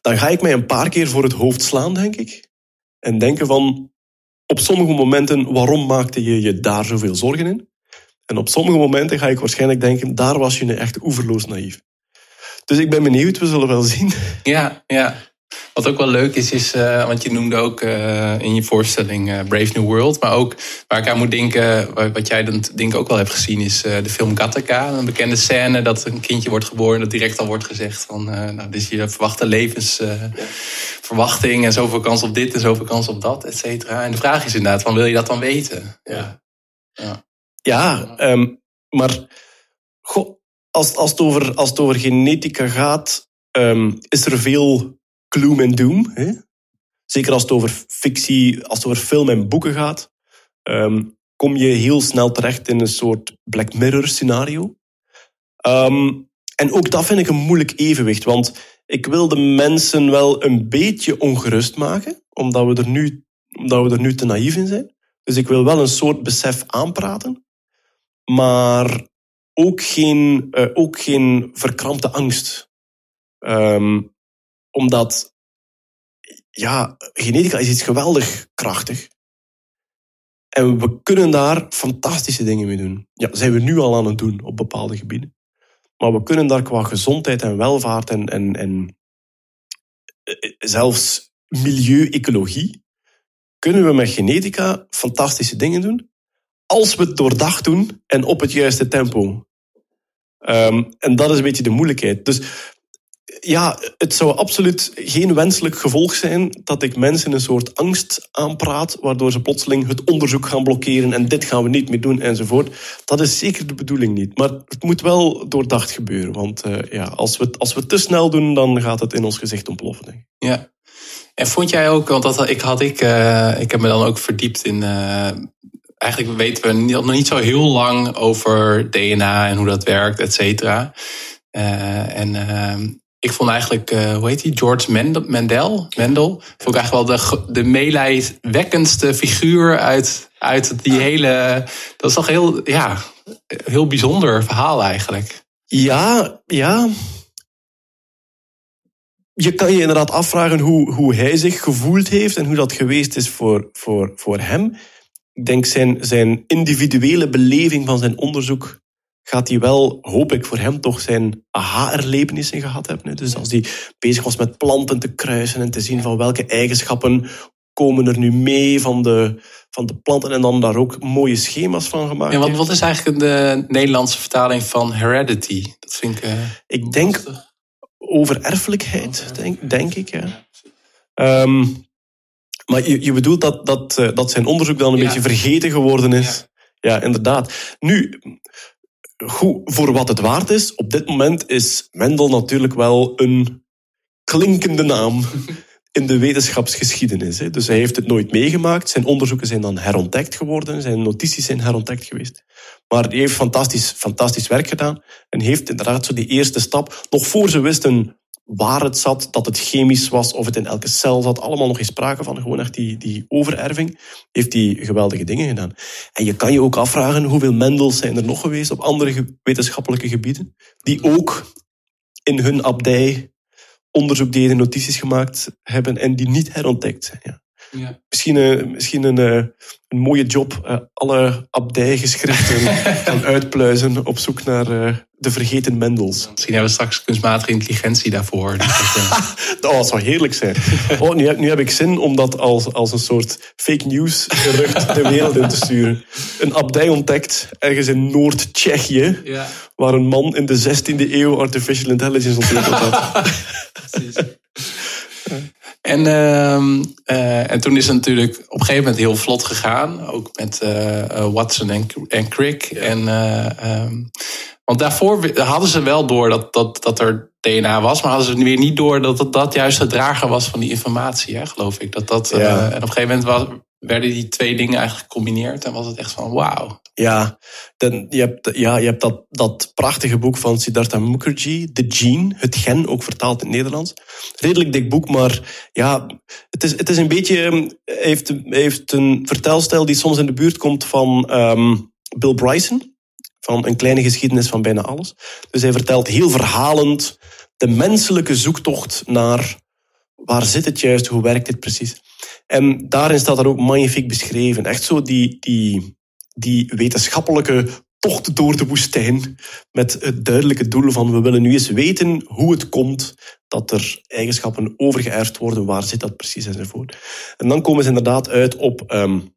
Dan ga ik mij een paar keer voor het hoofd slaan, denk ik. En denken van, op sommige momenten, waarom maakte je je daar zoveel zorgen in? En op sommige momenten ga ik waarschijnlijk denken, daar was je echt oeverloos naïef. Dus ik ben benieuwd, we zullen wel zien. Ja, ja. Wat ook wel leuk is, is uh, want je noemde ook uh, in je voorstelling uh, Brave New World. Maar ook waar ik aan moet denken, wat jij dan denk ik ook wel hebt gezien, is de film Gattaca. Een bekende scène dat een kindje wordt geboren. Dat direct al wordt gezegd van, nou, dit is je verwachte levensverwachting. en zoveel kans op dit en zoveel kans op dat, et cetera. En de vraag is inderdaad, van wil je dat dan weten? Ja, ja. Ja um, maar als, als, het over, als het over genetica gaat, um, is er veel gloom en doom. Hè? Zeker als het over fictie, als het over film en boeken gaat, um, kom je heel snel terecht in een soort Black Mirror scenario. En ook dat vind ik een moeilijk evenwicht, want ik wil de mensen wel een beetje ongerust maken, omdat we er nu, omdat we er nu te naïef in zijn. Dus ik wil wel een soort besef aanpraten, maar ook geen, uh, ook geen verkrampte angst. Um, omdat, ja, genetica is iets geweldig krachtig. En we kunnen daar fantastische dingen mee doen. Ja, zijn we nu al aan het doen op bepaalde gebieden. Maar we kunnen daar qua gezondheid en welvaart en, en, en eh, zelfs milieu-ecologie, kunnen we met genetica fantastische dingen doen. Als we het doordacht doen en op het juiste tempo. Um, en dat is een beetje de moeilijkheid. Dus ja, het zou absoluut geen wenselijk gevolg zijn dat ik mensen een soort angst aanpraat, waardoor ze plotseling het onderzoek gaan blokkeren en dit gaan we niet meer doen enzovoort. Dat is zeker de bedoeling niet. Maar het moet wel doordacht gebeuren, want uh, ja, als, we, als we het te snel doen, dan gaat het in ons gezicht ontploffen. Ja. En vond jij ook, want dat ik had ik, uh, ik heb me dan ook verdiept in. Uh, eigenlijk weten we nog niet zo heel lang over DNA en hoe dat werkt, et cetera. en ehm, ik vond eigenlijk, uh, hoe heet hij, George Mendel, Mendel, Mendel vond ik eigenlijk wel de, de meelijwekkendste figuur uit, uit die hele, dat is toch heel, ja, heel bijzonder verhaal eigenlijk. Ja, ja. Je kan je inderdaad afvragen hoe, hoe hij zich gevoeld heeft en hoe dat geweest is voor, voor, voor hem. Ik denk zijn, zijn individuele beleving van zijn onderzoek gaat hij wel, hoop ik voor hem, toch zijn aha-erlebnissen gehad hebben. Dus als hij bezig was met planten te kruisen en te zien van welke eigenschappen komen er nu mee van de, van de planten en dan daar ook mooie schema's van gemaakt. En wat, wat is eigenlijk de Nederlandse vertaling van heredity? Dat vind ik. Uh, ik denk over erfelijkheid, denk, denk ik. Ja. Um, maar je, je bedoelt dat, dat, eh, dat zijn onderzoek dan een beetje vergeten geworden is. Ja. ja, inderdaad. Nu, goed, voor wat het waard is, op dit moment is Mendel natuurlijk wel een klinkende naam in de wetenschapsgeschiedenis. Dus hij heeft het nooit meegemaakt. Zijn onderzoeken zijn dan herontdekt geworden. Zijn notities zijn herontdekt geweest. Maar hij heeft fantastisch, fantastisch werk gedaan. En heeft inderdaad zo die eerste stap, nog voor ze wisten waar het zat, dat het chemisch was, of het in elke cel zat. Allemaal nog geen sprake van. Gewoon echt die, die overerving. Heeft die geweldige dingen gedaan. En je kan je ook afvragen hoeveel Mendels zijn er nog geweest op andere wetenschappelijke gebieden. Die ook in hun abdij onderzoek deden, notities gemaakt hebben en die niet herontdekt zijn. Ja. Misschien, misschien een, uh, een mooie job. Uh, alle abdijgeschriften gaan uitpluizen op zoek naar de vergeten Mendels. Misschien hebben we straks kunstmatige intelligentie daarvoor. dat zou heerlijk zijn. Oh, nu, heb, nu heb ik zin om dat als, als een soort fake news gerucht de wereld in te sturen. Een abdij ontdekt ergens in Noord-Tsjechië, ja. waar een man in de 16e eeuw artificial intelligence ontwikkeld had. Precies. En, uh, uh, en toen is het natuurlijk op een gegeven moment heel vlot gegaan. Ook met uh, Watson en, en Crick. En, um, want daarvoor hadden ze wel door dat, dat, dat er DNA was. Maar hadden ze weer niet door dat dat, dat juist het drager was van die informatie. Hè, geloof ik. Dat dat, ja. en op een gegeven moment was, werden die twee dingen eigenlijk gecombineerd. En was het echt van wauw. Ja, dan, je hebt, ja, je hebt dat, dat prachtige boek van Siddhartha Mukherjee, The Gene, het gen, ook vertaald in het Nederlands. Redelijk dik boek, maar ja, het is, het is een beetje, ehm, heeft, heeft een vertelstijl die soms in de buurt komt van um, Bill Bryson, van Een kleine geschiedenis van bijna alles. Dus hij vertelt heel verhalend de menselijke zoektocht naar waar zit het juist, hoe werkt dit precies. En daarin staat dat ook magnifiek beschreven. Echt zo die, die die wetenschappelijke tocht door de woestijn met het duidelijke doel van we willen nu eens weten hoe het komt dat er eigenschappen overgeërfd worden, waar zit dat precies enzovoort. En dan komen ze inderdaad uit op um,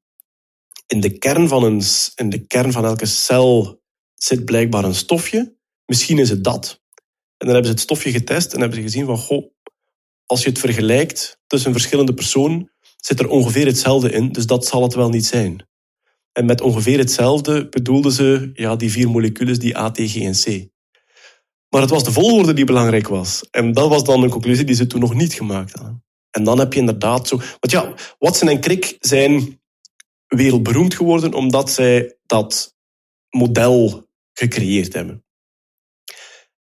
in, de kern van een, in de kern van elke cel zit blijkbaar een stofje. Misschien is het dat. En dan hebben ze het stofje getest en hebben ze gezien van goh, als je het vergelijkt tussen verschillende personen, zit er ongeveer hetzelfde in, dus dat zal het wel niet zijn. En met ongeveer hetzelfde bedoelden ze ja, die vier moleculen, die A, T, G en C. Maar het was de volgorde die belangrijk was. En dat was dan een conclusie die ze toen nog niet gemaakt hadden. En dan heb je inderdaad zo... Want ja, Watson en Crick zijn wereldberoemd geworden omdat zij dat model gecreëerd hebben.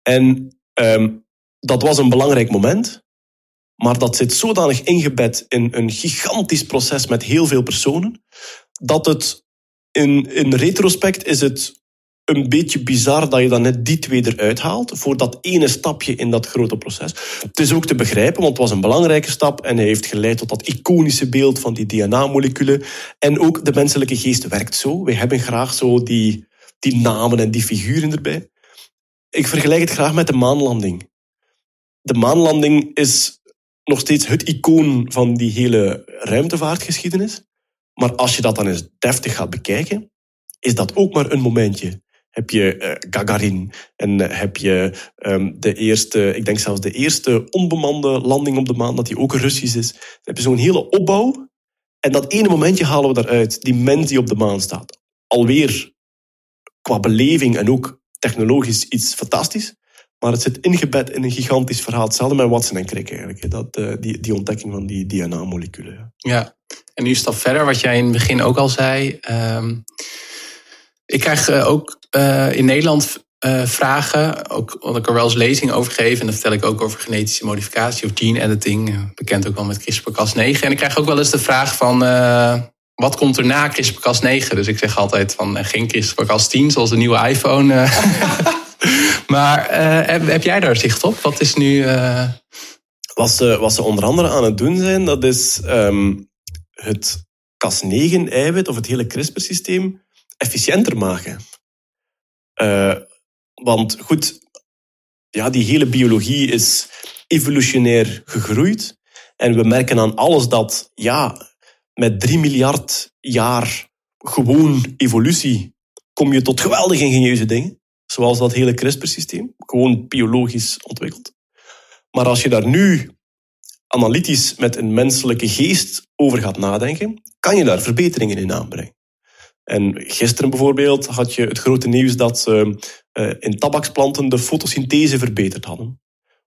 En um, dat was een belangrijk moment. Maar dat zit zodanig ingebed in een gigantisch proces met heel veel personen, dat het in, in retrospect is het een beetje bizar dat je dan net die twee eruit haalt voor dat ene stapje in dat grote proces. Het is ook te begrijpen, want het was een belangrijke stap en hij heeft geleid tot dat iconische beeld van die DNA-moleculen. En ook de menselijke geest werkt zo. Wij hebben graag zo die, die namen en die figuren erbij. Ik vergelijk het graag met de maanlanding. De maanlanding is nog steeds het icoon van die hele ruimtevaartgeschiedenis. Maar als je dat dan eens deftig gaat bekijken, is dat ook maar een momentje. Heb je uh, Gagarin en uh, heb je um, de eerste, ik denk zelfs de eerste onbemande landing op de maan, dat die ook Russisch is. Dan heb je zo'n hele opbouw. En dat ene momentje halen we daaruit, die mens die op de maan staat. Alweer qua beleving en ook technologisch iets fantastisch. Maar het zit ingebed in een gigantisch verhaal. Hetzelfde met Watson en Crick eigenlijk. Dat, uh, die, die ontdekking van die DNA-moleculen. Ja, en nu een stap verder, wat jij in het begin ook al zei. Um, ik krijg uh, ook uh, in Nederland vragen, ook omdat ik er wel eens lezing over geef. En dan vertel ik ook over genetische modificatie of gene editing. Bekend ook wel met CRISPR-Cas9. En ik krijg ook wel eens de vraag van wat komt er na CRISPR-Cas9? Dus ik zeg altijd van geen CRISPR-Cas10, zoals de nieuwe iPhone. maar heb, heb, jij daar zicht op? Wat is nu... Wat ze, wat ze onder andere aan het doen zijn, dat is um, het Cas9-eiwit of het hele CRISPR-systeem efficiënter maken. Uh, want goed, ja, die hele biologie is evolutionair gegroeid. En we merken aan alles dat, ja, met 3 miljard jaar gewoon evolutie kom je tot geweldig ingenieuze dingen. Zoals dat hele CRISPR-systeem, gewoon biologisch ontwikkeld. Maar als je daar nu analytisch met een menselijke geest over gaat nadenken, kan je daar verbeteringen in aanbrengen. En gisteren bijvoorbeeld had je het grote nieuws dat ze uh, in tabaksplanten de fotosynthese verbeterd hadden.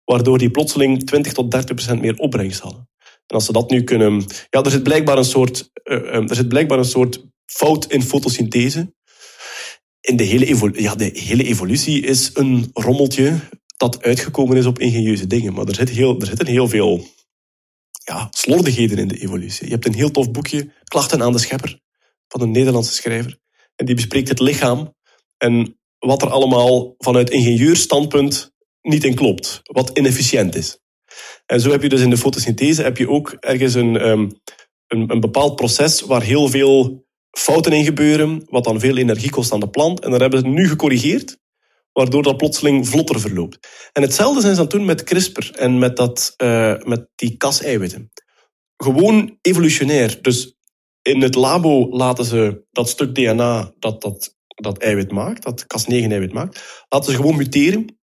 Waardoor die plotseling 20 tot 30 procent meer opbrengst hadden. En als ze dat nu kunnen... Ja, er zit blijkbaar een soort, uh, er zit blijkbaar een soort fout in fotosynthese. In de hele, ja, de hele evolutie is een rommeltje dat uitgekomen is op ingenieuze dingen. Maar er, zit heel, er zitten heel veel ja, slordigheden in de evolutie. Je hebt een heel tof boekje, Klachten aan de Schepper, van een Nederlandse schrijver. En die bespreekt het lichaam en wat er allemaal vanuit ingenieursstandpunt niet in klopt. Wat inefficiënt is. En zo heb je dus in de fotosynthese heb je ook ergens een, um, een, een bepaald proces waar heel veel fouten in gebeuren, wat dan veel energie kost aan de plant. En dat hebben ze nu gecorrigeerd waardoor dat plotseling vlotter verloopt. En hetzelfde zijn ze aan het doen met CRISPR en met, dat, uh, met die kas-eiwitten. Gewoon evolutionair. Dus in het labo laten ze dat stuk DNA dat dat, dat eiwit maakt, dat Cas9-eiwit maakt, laten ze gewoon muteren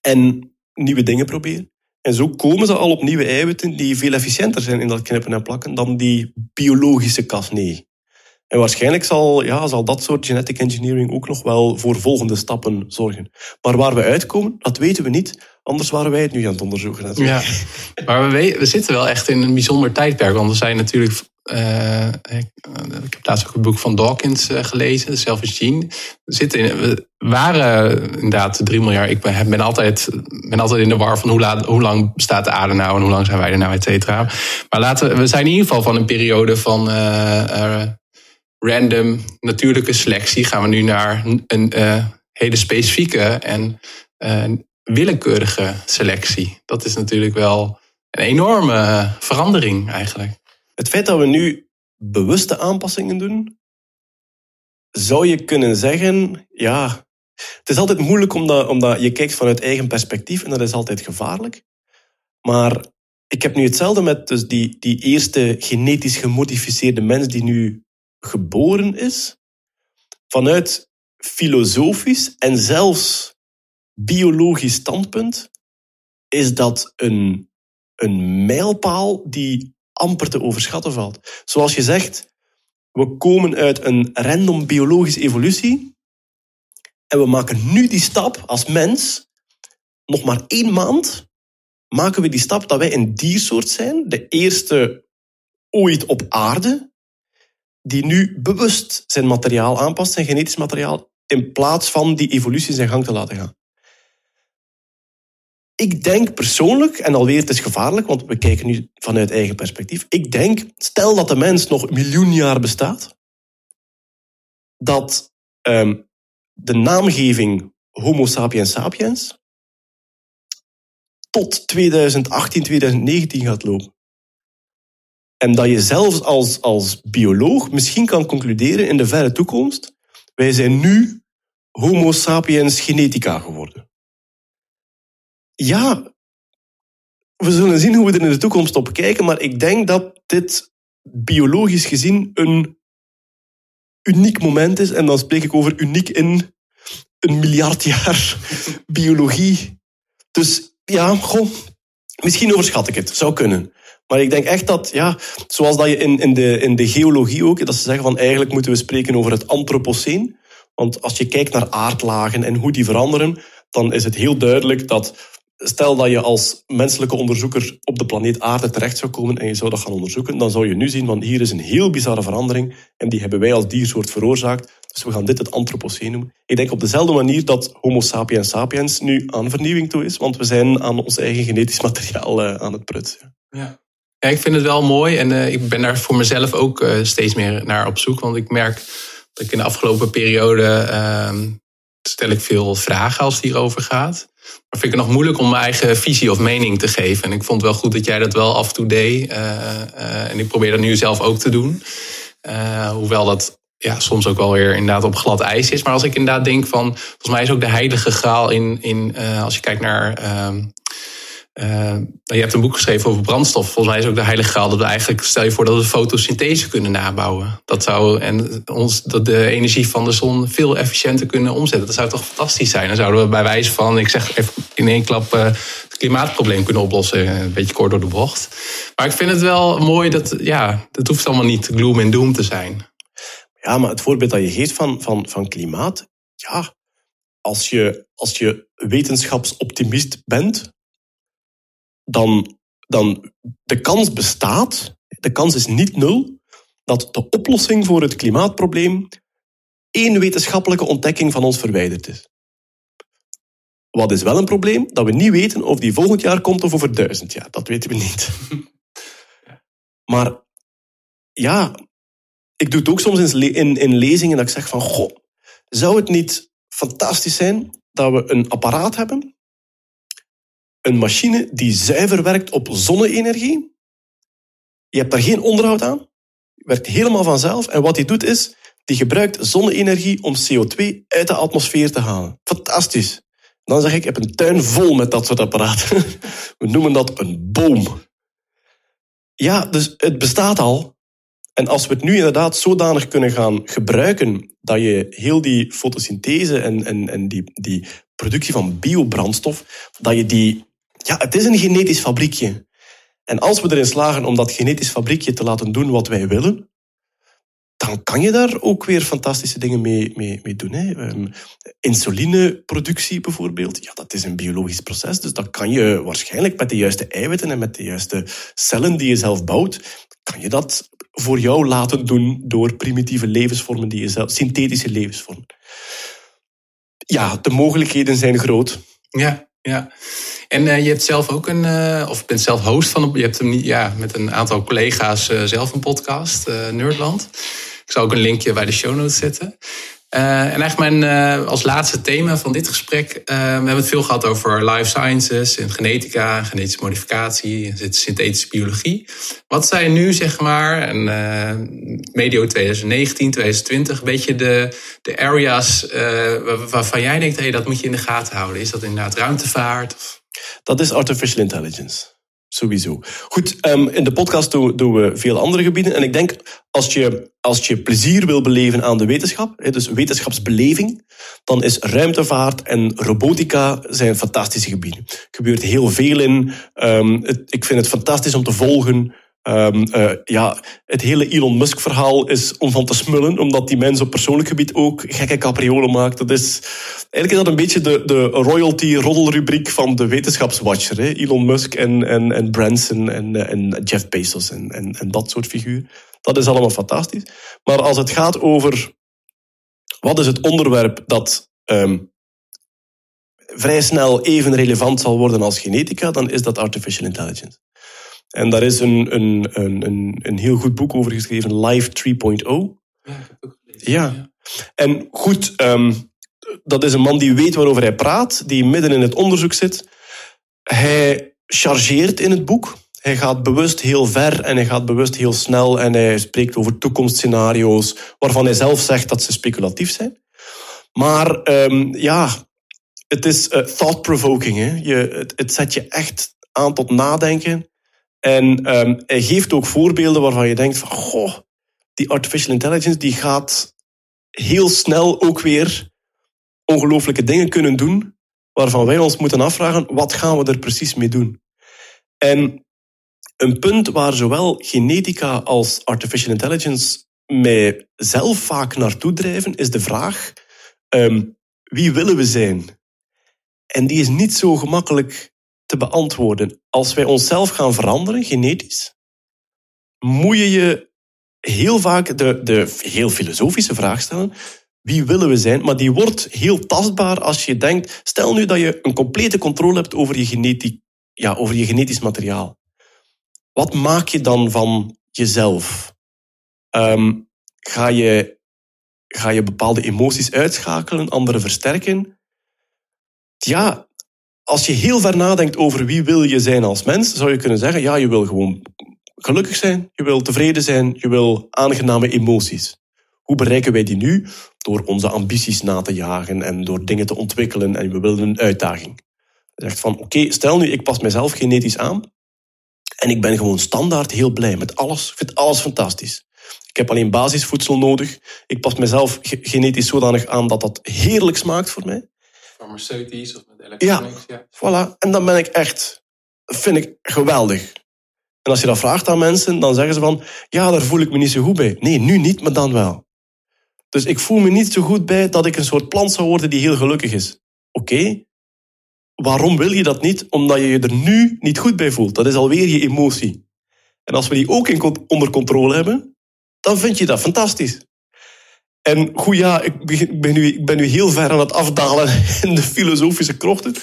en nieuwe dingen proberen. En zo komen ze al op nieuwe eiwitten die veel efficiënter zijn in dat knippen en plakken dan die biologische Cas9. En waarschijnlijk zal, ja, zal dat soort genetic engineering ook nog wel voor volgende stappen zorgen. Maar waar we uitkomen, dat weten we niet. Anders waren wij het nu aan het onderzoeken. Natuurlijk. Ja, maar we, we zitten wel echt in een bijzonder tijdperk. Want we zijn natuurlijk uh, ik, ik, heb laatst ook het boek van Dawkins uh, gelezen, Selfish Gene. We, zitten in, we waren inderdaad 3 miljard. Ik ben, ben, altijd, ben altijd in de war van hoe, laat, hoe lang bestaat de aarde nou en hoe lang zijn wij er nou, et cetera. Maar laten we zijn in ieder geval van een periode van uh, random natuurlijke selectie gaan we nu naar een uh, hele specifieke en uh, willekeurige selectie. Dat is natuurlijk wel een enorme verandering eigenlijk. Het feit dat we nu bewuste aanpassingen doen, zou je kunnen zeggen, ja, het is altijd moeilijk omdat, omdat je kijkt vanuit eigen perspectief en dat is altijd gevaarlijk. Maar ik heb nu hetzelfde met dus die, die eerste genetisch gemodificeerde mens die nu geboren is. Vanuit filosofisch en zelfs biologisch standpunt is dat een, een mijlpaal die amper te overschatten valt. Zoals je zegt, we komen uit een random biologische evolutie en we maken nu die stap als mens, nog maar één maand, maken we die stap dat wij een diersoort zijn, de eerste ooit op aarde, die nu bewust zijn materiaal aanpast, zijn genetisch materiaal, in plaats van die evolutie zijn gang te laten gaan. Ik denk persoonlijk, en alweer het is gevaarlijk, want we kijken nu vanuit eigen perspectief. Ik denk, stel dat de mens nog een miljoen jaar bestaat, dat um, de naamgeving Homo sapiens sapiens tot 2018, 2019 gaat lopen. En dat je zelfs als, als bioloog misschien kan concluderen in de verre toekomst, wij zijn nu Homo sapiens genetica geworden. Ja, we zullen zien hoe we er in de toekomst op kijken, maar ik denk dat dit biologisch gezien een uniek moment is. En dan spreek ik over uniek in een miljard jaar biologie. Dus ja, misschien overschat ik het. Zou kunnen. Maar ik denk echt dat, ja, zoals dat je in, in, de, in de geologie ook, dat ze zeggen van eigenlijk moeten we spreken over het antropoceen. Want als je kijkt naar aardlagen en hoe die veranderen, dan is het heel duidelijk dat stel dat je als menselijke onderzoeker op de planeet Aarde terecht zou komen en je zou dat gaan onderzoeken, dan zou je nu zien van hier is een heel bizarre verandering en die hebben wij als diersoort veroorzaakt. Dus we gaan dit het antropoceen noemen. Ik denk op dezelfde manier dat Homo sapiens sapiens nu aan vernieuwing toe is, want we zijn aan ons eigen genetisch materiaal eh, aan het prutsen. Ja. Ik vind het wel mooi en uh, ik ben daar voor mezelf ook uh, steeds meer naar op zoek, want ik merk dat ik in de afgelopen periode uh, stel ik veel vragen als het hierover gaat. Maar vind ik het nog moeilijk om mijn eigen visie of mening te geven. En ik vond het wel goed dat jij dat wel af en toe deed. Uh, en ik probeer dat nu zelf ook te doen. Hoewel dat ja, soms ook wel weer inderdaad op glad ijs is. Maar als ik inderdaad denk van, volgens mij is ook de heilige graal in, in als je kijkt naar ehm, uh, je hebt een boek geschreven over brandstof. Volgens mij is ook de heilige graal dat we eigenlijk, stel je voor dat we fotosynthese kunnen nabouwen. Dat zou, en ons, dat de energie van de zon veel efficiënter kunnen omzetten. Dat zou toch fantastisch zijn? Dan zouden we bij wijze van, ik zeg even in één klap, uh, het klimaatprobleem kunnen oplossen. Een beetje kort door de bocht. Maar ik vind het wel mooi dat, ja, het hoeft allemaal niet gloom en doom te zijn. Ja, maar het voorbeeld dat je geeft van, van, van klimaat, ja, als je, als je wetenschapsoptimist bent, dan, dan de kans bestaat, de kans is niet nul, dat de oplossing voor het klimaatprobleem één wetenschappelijke ontdekking van ons verwijderd is. Wat is wel een probleem? Dat we niet weten of die volgend jaar komt of over duizend jaar. Dat weten we niet. Maar ja, ik doe het ook soms in, in lezingen dat ik zeg van, goh, zou het niet fantastisch zijn dat we een apparaat hebben een machine die zuiver werkt op zonne-energie. Je hebt daar geen onderhoud aan. Werkt helemaal vanzelf. En wat hij doet is, die gebruikt zonne-energie om CO2 uit de atmosfeer te halen. Fantastisch. Dan zeg ik, ik heb een tuin vol met dat soort apparaten. We noemen dat een boom. Ja, dus het bestaat al. En als we het nu inderdaad zodanig kunnen gaan gebruiken dat je heel die fotosynthese en, en, en die, die productie van biobrandstof, dat je die ja, het is een genetisch fabriekje. En als we erin slagen om dat genetisch fabriekje te laten doen wat wij willen, dan kan je daar ook weer fantastische dingen mee, mee, mee doen. Hè. Um, insulineproductie bijvoorbeeld, ja, dat is een biologisch proces. Dus dat kan je waarschijnlijk met de juiste eiwitten en met de juiste cellen die je zelf bouwt, kan je dat voor jou laten doen door primitieve levensvormen die zelf, synthetische levensvormen. Ja, de mogelijkheden zijn groot. Ja, ja. En uh, je hebt zelf ook een, uh, of bent zelf host van, je hebt hem niet, ja, met een aantal collega's uh, zelf een podcast, Nerdland. Ik zal ook een linkje bij de show notes zetten. Uh, en eigenlijk mijn, uh, als laatste thema van dit gesprek. Uh, we hebben het veel gehad over life sciences en genetica, genetische modificatie, synthetische biologie. Wat zijn nu, zeg maar, en, medio 2019, 2020, een beetje de, de areas waarvan jij denkt, hey, dat moet je in de gaten houden? Is dat inderdaad ruimtevaart? Dat is artificial intelligence. Sowieso. Goed, um, in de podcast doen, doen, we veel andere gebieden. En ik denk, als je, als je plezier wil beleven aan de wetenschap, dus wetenschapsbeleving, dan is ruimtevaart en robotica zijn fantastische gebieden. Er gebeurt heel veel in. Um, het, ik vind het fantastisch om te volgen. Um, uh, ja, het hele Elon Musk-verhaal is om van te smullen, omdat die mens op persoonlijk gebied ook gekke capriolen maakt. Dat is, eigenlijk is dat een beetje de, de royalty-roddelrubriek van de wetenschapswatcher. Hè? Elon Musk en, en, en Branson en, en Jeff Bezos en, en, dat soort figuren. Dat is allemaal fantastisch. Maar als het gaat over wat is het onderwerp dat um, vrij snel even relevant zal worden als genetica, dan is dat artificial intelligence. En daar is een, een, een, een, heel goed boek over geschreven, Life 3.0. Ja. En goed, um, dat is een man die weet waarover hij praat, die midden in het onderzoek zit. Hij chargeert in het boek. Hij gaat bewust heel ver en hij gaat bewust heel snel en hij spreekt over toekomstscenario's waarvan hij zelf zegt dat ze speculatief zijn. Maar um, ja, het is uh, thought-provoking. Het, het zet je echt aan tot nadenken. En um, hij geeft ook voorbeelden waarvan je denkt van, goh, die artificial intelligence die gaat heel snel ook weer ongelooflijke dingen kunnen doen, waarvan wij ons moeten afvragen, wat gaan we er precies mee doen? En een punt waar zowel genetica als artificial intelligence mij zelf vaak naartoe drijven, is de vraag, um, wie willen we zijn? En die is niet zo gemakkelijk beantwoorden. Als wij onszelf gaan veranderen, genetisch, moet je je heel vaak de, de heel filosofische vraag stellen. Wie willen we zijn? Maar die wordt heel tastbaar als je denkt... Stel nu dat je een complete controle hebt over je, genetiek, ja, over je genetisch materiaal. Wat maak je dan van jezelf? Um, ga, je, ga je bepaalde emoties uitschakelen, andere versterken? Ja, als je heel ver nadenkt over wie wil je zijn als mens, zou je kunnen zeggen, ja, je wil gewoon gelukkig zijn, je wil tevreden zijn, je wil aangename emoties. Hoe bereiken wij die nu? Door onze ambities na te jagen en door dingen te ontwikkelen en we willen een uitdaging. Je zegt van, oké, stel nu, ik pas mezelf genetisch aan en ik ben gewoon standaard heel blij met alles. Ik vind alles fantastisch. Ik heb alleen basisvoedsel nodig. Ik pas mezelf genetisch zodanig aan dat dat heerlijk smaakt voor mij. Farmaceutisch of ja, ja, voilà. En dan ben ik echt, vind ik geweldig. En als je dat vraagt aan mensen, dan zeggen ze van, ja, daar voel ik me niet zo goed bij. Nee, nu niet, maar dan wel. Dus ik voel me niet zo goed bij dat ik een soort plant zou worden die heel gelukkig is. Oké, waarom wil je dat niet? Omdat je je er nu niet goed bij voelt. Dat is alweer je emotie. En als we die ook in, onder controle hebben, dan vind je dat fantastisch. En goed, ja, ik ben, nu, ik ben nu heel ver aan het afdalen in de filosofische krochten.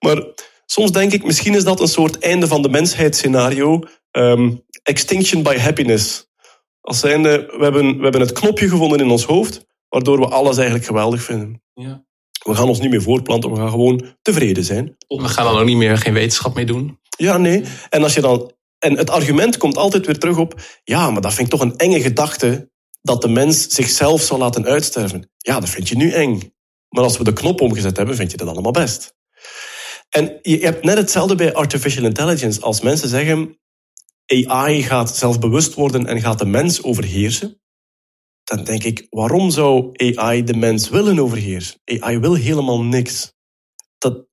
Maar soms denk ik, misschien is dat een soort einde van de mensheid scenario. Um, extinction by happiness. Als zijnde, we hebben, we hebben het knopje gevonden in ons hoofd, waardoor we alles eigenlijk geweldig vinden. Ja. We gaan ons niet meer voorplanten, we gaan gewoon tevreden zijn. We gaan dan ook niet meer geen wetenschap mee doen. Ja, nee. En, als je dan, en het argument komt altijd weer terug op, ja, maar dat vind ik toch een enge gedachte dat de mens zichzelf zou laten uitsterven. Ja, dat vind je nu eng. Maar als we de knop omgezet hebben, vind je dat allemaal best. En je hebt net hetzelfde bij artificial intelligence. Als mensen zeggen, AI gaat zelfbewust worden en gaat de mens overheersen, dan denk ik, waarom zou AI de mens willen overheersen? AI wil helemaal niks. Dat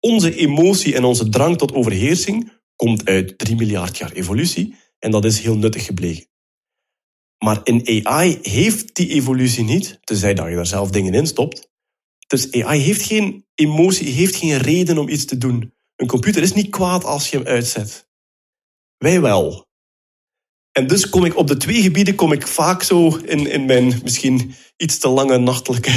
onze emotie en onze drang tot overheersing komt uit 3 miljard jaar evolutie en dat is heel nuttig gebleken. Maar in AI heeft die evolutie niet, tenzij dat je daar zelf dingen in stopt. Dus AI heeft geen emotie, heeft geen reden om iets te doen. Een computer is niet kwaad als je hem uitzet. Wij wel. En dus kom ik op de twee gebieden kom ik vaak zo in, in mijn misschien iets te lange nachtelijke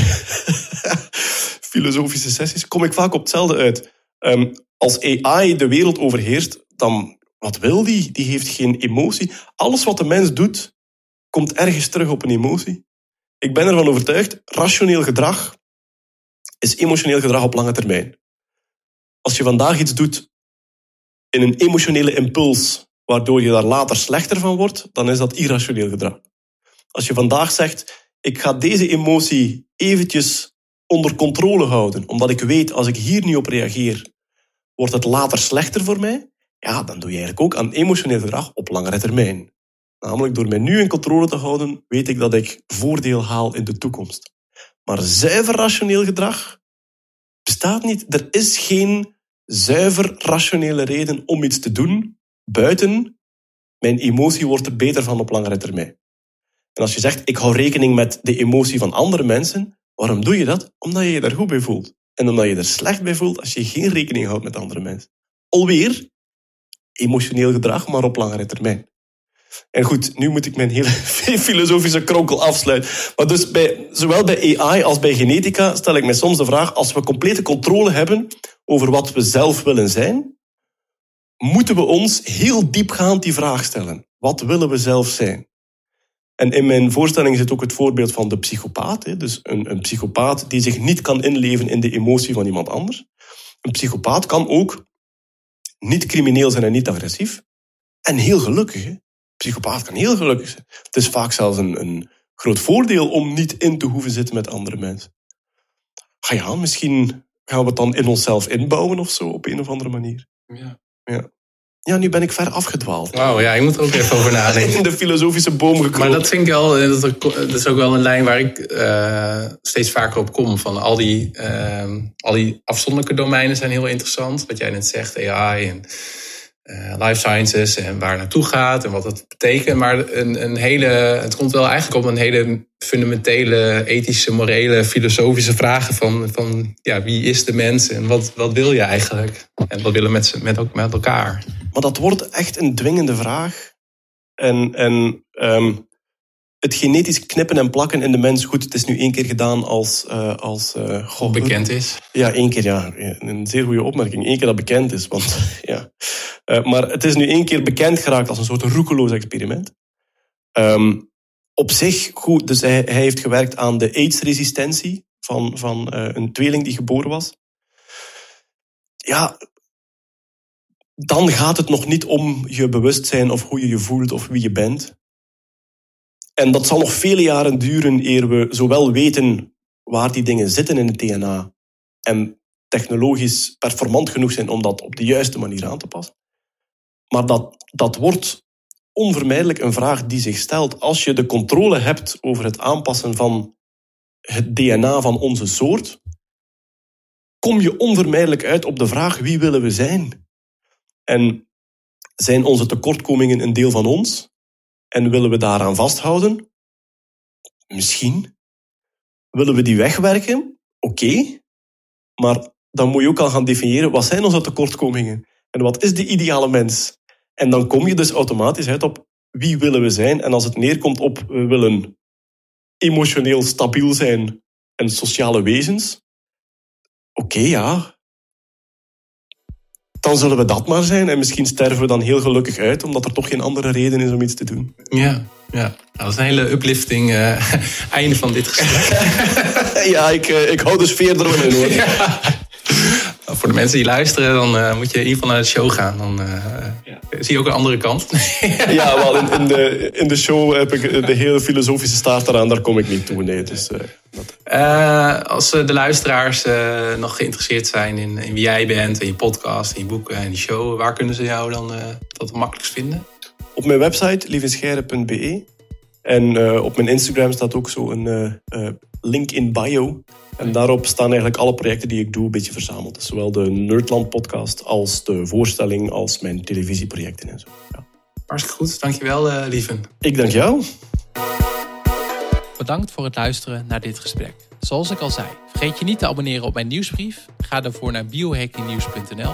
filosofische sessies, kom ik vaak op hetzelfde uit. Um, als AI de wereld overheerst, dan wat wil die? Die heeft geen emotie. Alles wat de mens doet, komt ergens terug op een emotie. Ik ben ervan overtuigd, rationeel gedrag is emotioneel gedrag op lange termijn. Als je vandaag iets doet in een emotionele impuls, waardoor je daar later slechter van wordt, dan is dat irrationeel gedrag. Als je vandaag zegt, ik ga deze emotie eventjes onder controle houden, omdat ik weet, als ik hier niet op reageer, wordt het later slechter voor mij, ja, dan doe je eigenlijk ook aan emotioneel gedrag op langere termijn. Namelijk door mij nu in controle te houden, weet ik dat ik voordeel haal in de toekomst. Maar zuiver rationeel gedrag bestaat niet. Er is geen zuiver rationele reden om iets te doen buiten mijn emotie wordt er beter van op langere termijn. En als je zegt, ik hou rekening met de emotie van andere mensen, waarom doe je dat? Omdat je je daar goed bij voelt. En omdat je er slecht bij voelt als je geen rekening houdt met andere mensen. Alweer emotioneel gedrag, maar op langere termijn. En goed, nu moet ik mijn hele filosofische kronkel afsluiten. Maar dus bij, zowel bij AI als bij genetica stel ik mij soms de vraag: als we complete controle hebben over wat we zelf willen zijn, moeten we ons heel diepgaand die vraag stellen: wat willen we zelf zijn? En in mijn voorstelling zit ook het voorbeeld van de psychopaat. Dus een, een psychopaat die zich niet kan inleven in de emotie van iemand anders. Een psychopaat kan ook niet crimineel zijn en niet agressief. En heel gelukkig. Psychopaat kan heel gelukkig zijn. Het is vaak zelfs een, een groot voordeel om niet in te hoeven zitten met andere mensen. Ga ja, misschien gaan we het dan in onszelf inbouwen of zo op een of andere manier. Ja. Ja. Ja, nu ben ik ver afgedwaald. Wauw, ja, ik moet er ook even over nadenken. In de filosofische boom gekomen. Maar dat vind ik wel, eh, dat is ook wel een lijn waar ik uh, steeds vaker op kom. Van al die, uh, al die afzonderlijke domeinen zijn heel interessant. Wat jij net zegt, AI en uh, life sciences en waar naartoe gaat en wat dat betekent. Maar een, een hele, het komt wel eigenlijk op een hele fundamentele, ethische, morele, filosofische vragen van, van ja, wie is de mens en wat, wat wil je eigenlijk? En wat willen we met, met, met elkaar? Maar dat wordt echt een dwingende vraag. En, en um, het genetisch knippen en plakken in de mens, goed, het is nu één keer gedaan als... Uh, als uh, goh, bekend is. Ja, één keer, ja. Een zeer goede opmerking. Eén keer dat bekend is. Want, ja. Uh, maar het is nu één keer bekend geraakt als een soort roekeloos experiment. Um, op zich goed, dus hij, heeft gewerkt aan de aidsresistentie van, van een tweeling die geboren was. Ja, dan gaat het nog niet om je bewustzijn of hoe je je voelt of wie je bent. En dat zal nog vele jaren duren eer we zowel weten waar die dingen zitten in het DNA en technologisch performant genoeg zijn om dat op de juiste manier aan te passen. Maar dat, dat wordt onvermijdelijk een vraag die zich stelt. Als je de controle hebt over het aanpassen van het DNA van onze soort, kom je onvermijdelijk uit op de vraag wie willen we zijn? En zijn onze tekortkomingen een deel van ons? En willen we daaraan vasthouden? Misschien. Willen we die wegwerken? Oké. Maar dan moet je ook al gaan definiëren wat zijn onze tekortkomingen en wat is de ideale mens. En dan kom je dus automatisch uit op wie willen we zijn. En als het neerkomt op we willen emotioneel stabiel zijn en sociale wezens. Oké, ja, dan zullen we dat maar zijn. En misschien sterven we dan heel gelukkig uit, omdat er toch geen andere reden is om iets te doen. Ja, ja. Dat is een hele uplifting uh, einde van dit gesprek. ja, ik, uh, ik hou de sfeer er wel in hoor. Ja. Voor de mensen die luisteren, dan uh, moet je in ieder geval naar de show gaan. Dan ja. zie je ook een andere kant. ja, wel in, in, de, in de show heb ik de hele filosofische staart eraan. Daar kom ik niet toe. Nee, dus, uh, als de luisteraars nog geïnteresseerd zijn in, in, wie jij bent, in je podcast, in je boeken en die show, waar kunnen ze jou dan uh, het makkelijkst vinden? Op mijn website lievenscheire.be en op mijn Instagram staat ook zo een link in bio. En daarop staan eigenlijk alle projecten die ik doe een beetje verzameld. Zowel de Nerdland podcast als de voorstelling als mijn televisieprojecten en zo. Ja. Hartstikke goed, dankjewel uh, Lieven. Ik dank jou. Bedankt voor het luisteren naar dit gesprek. Zoals ik al zei, vergeet je niet te abonneren op mijn nieuwsbrief. Ga daarvoor naar biohackingnieuws.nl.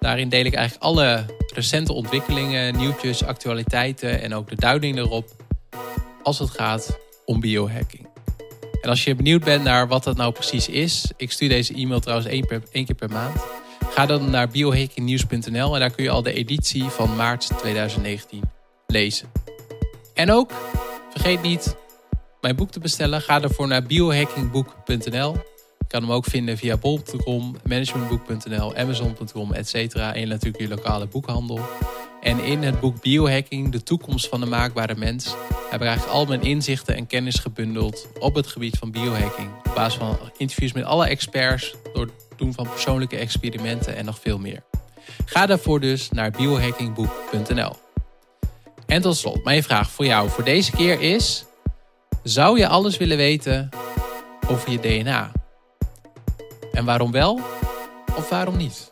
Daarin deel ik eigenlijk alle recente ontwikkelingen, nieuwtjes, actualiteiten en ook de duiding erop als het gaat om biohacking. En als je benieuwd bent naar wat dat nou precies is, ik stuur deze e-mail trouwens één, per, één keer per maand. Ga dan naar biohackingnieuws.nl en daar kun je al de editie van maart 2019 lezen. En ook, vergeet niet mijn boek te bestellen, ga daarvoor naar biohackingboek.nl. Je kan hem ook vinden via bol.com, managementboek.nl, amazon.com, etc. En natuurlijk je lokale boekhandel. En in het boek Biohacking, de toekomst van de maakbare mens, heb ik eigenlijk al mijn inzichten en kennis gebundeld op het gebied van biohacking. Op basis van interviews met alle experts, door het doen van persoonlijke experimenten en nog veel meer. Ga daarvoor dus naar biohackingboek.nl. En tot slot, mijn vraag voor jou voor deze keer is: zou je alles willen weten over je DNA? En waarom wel of waarom niet?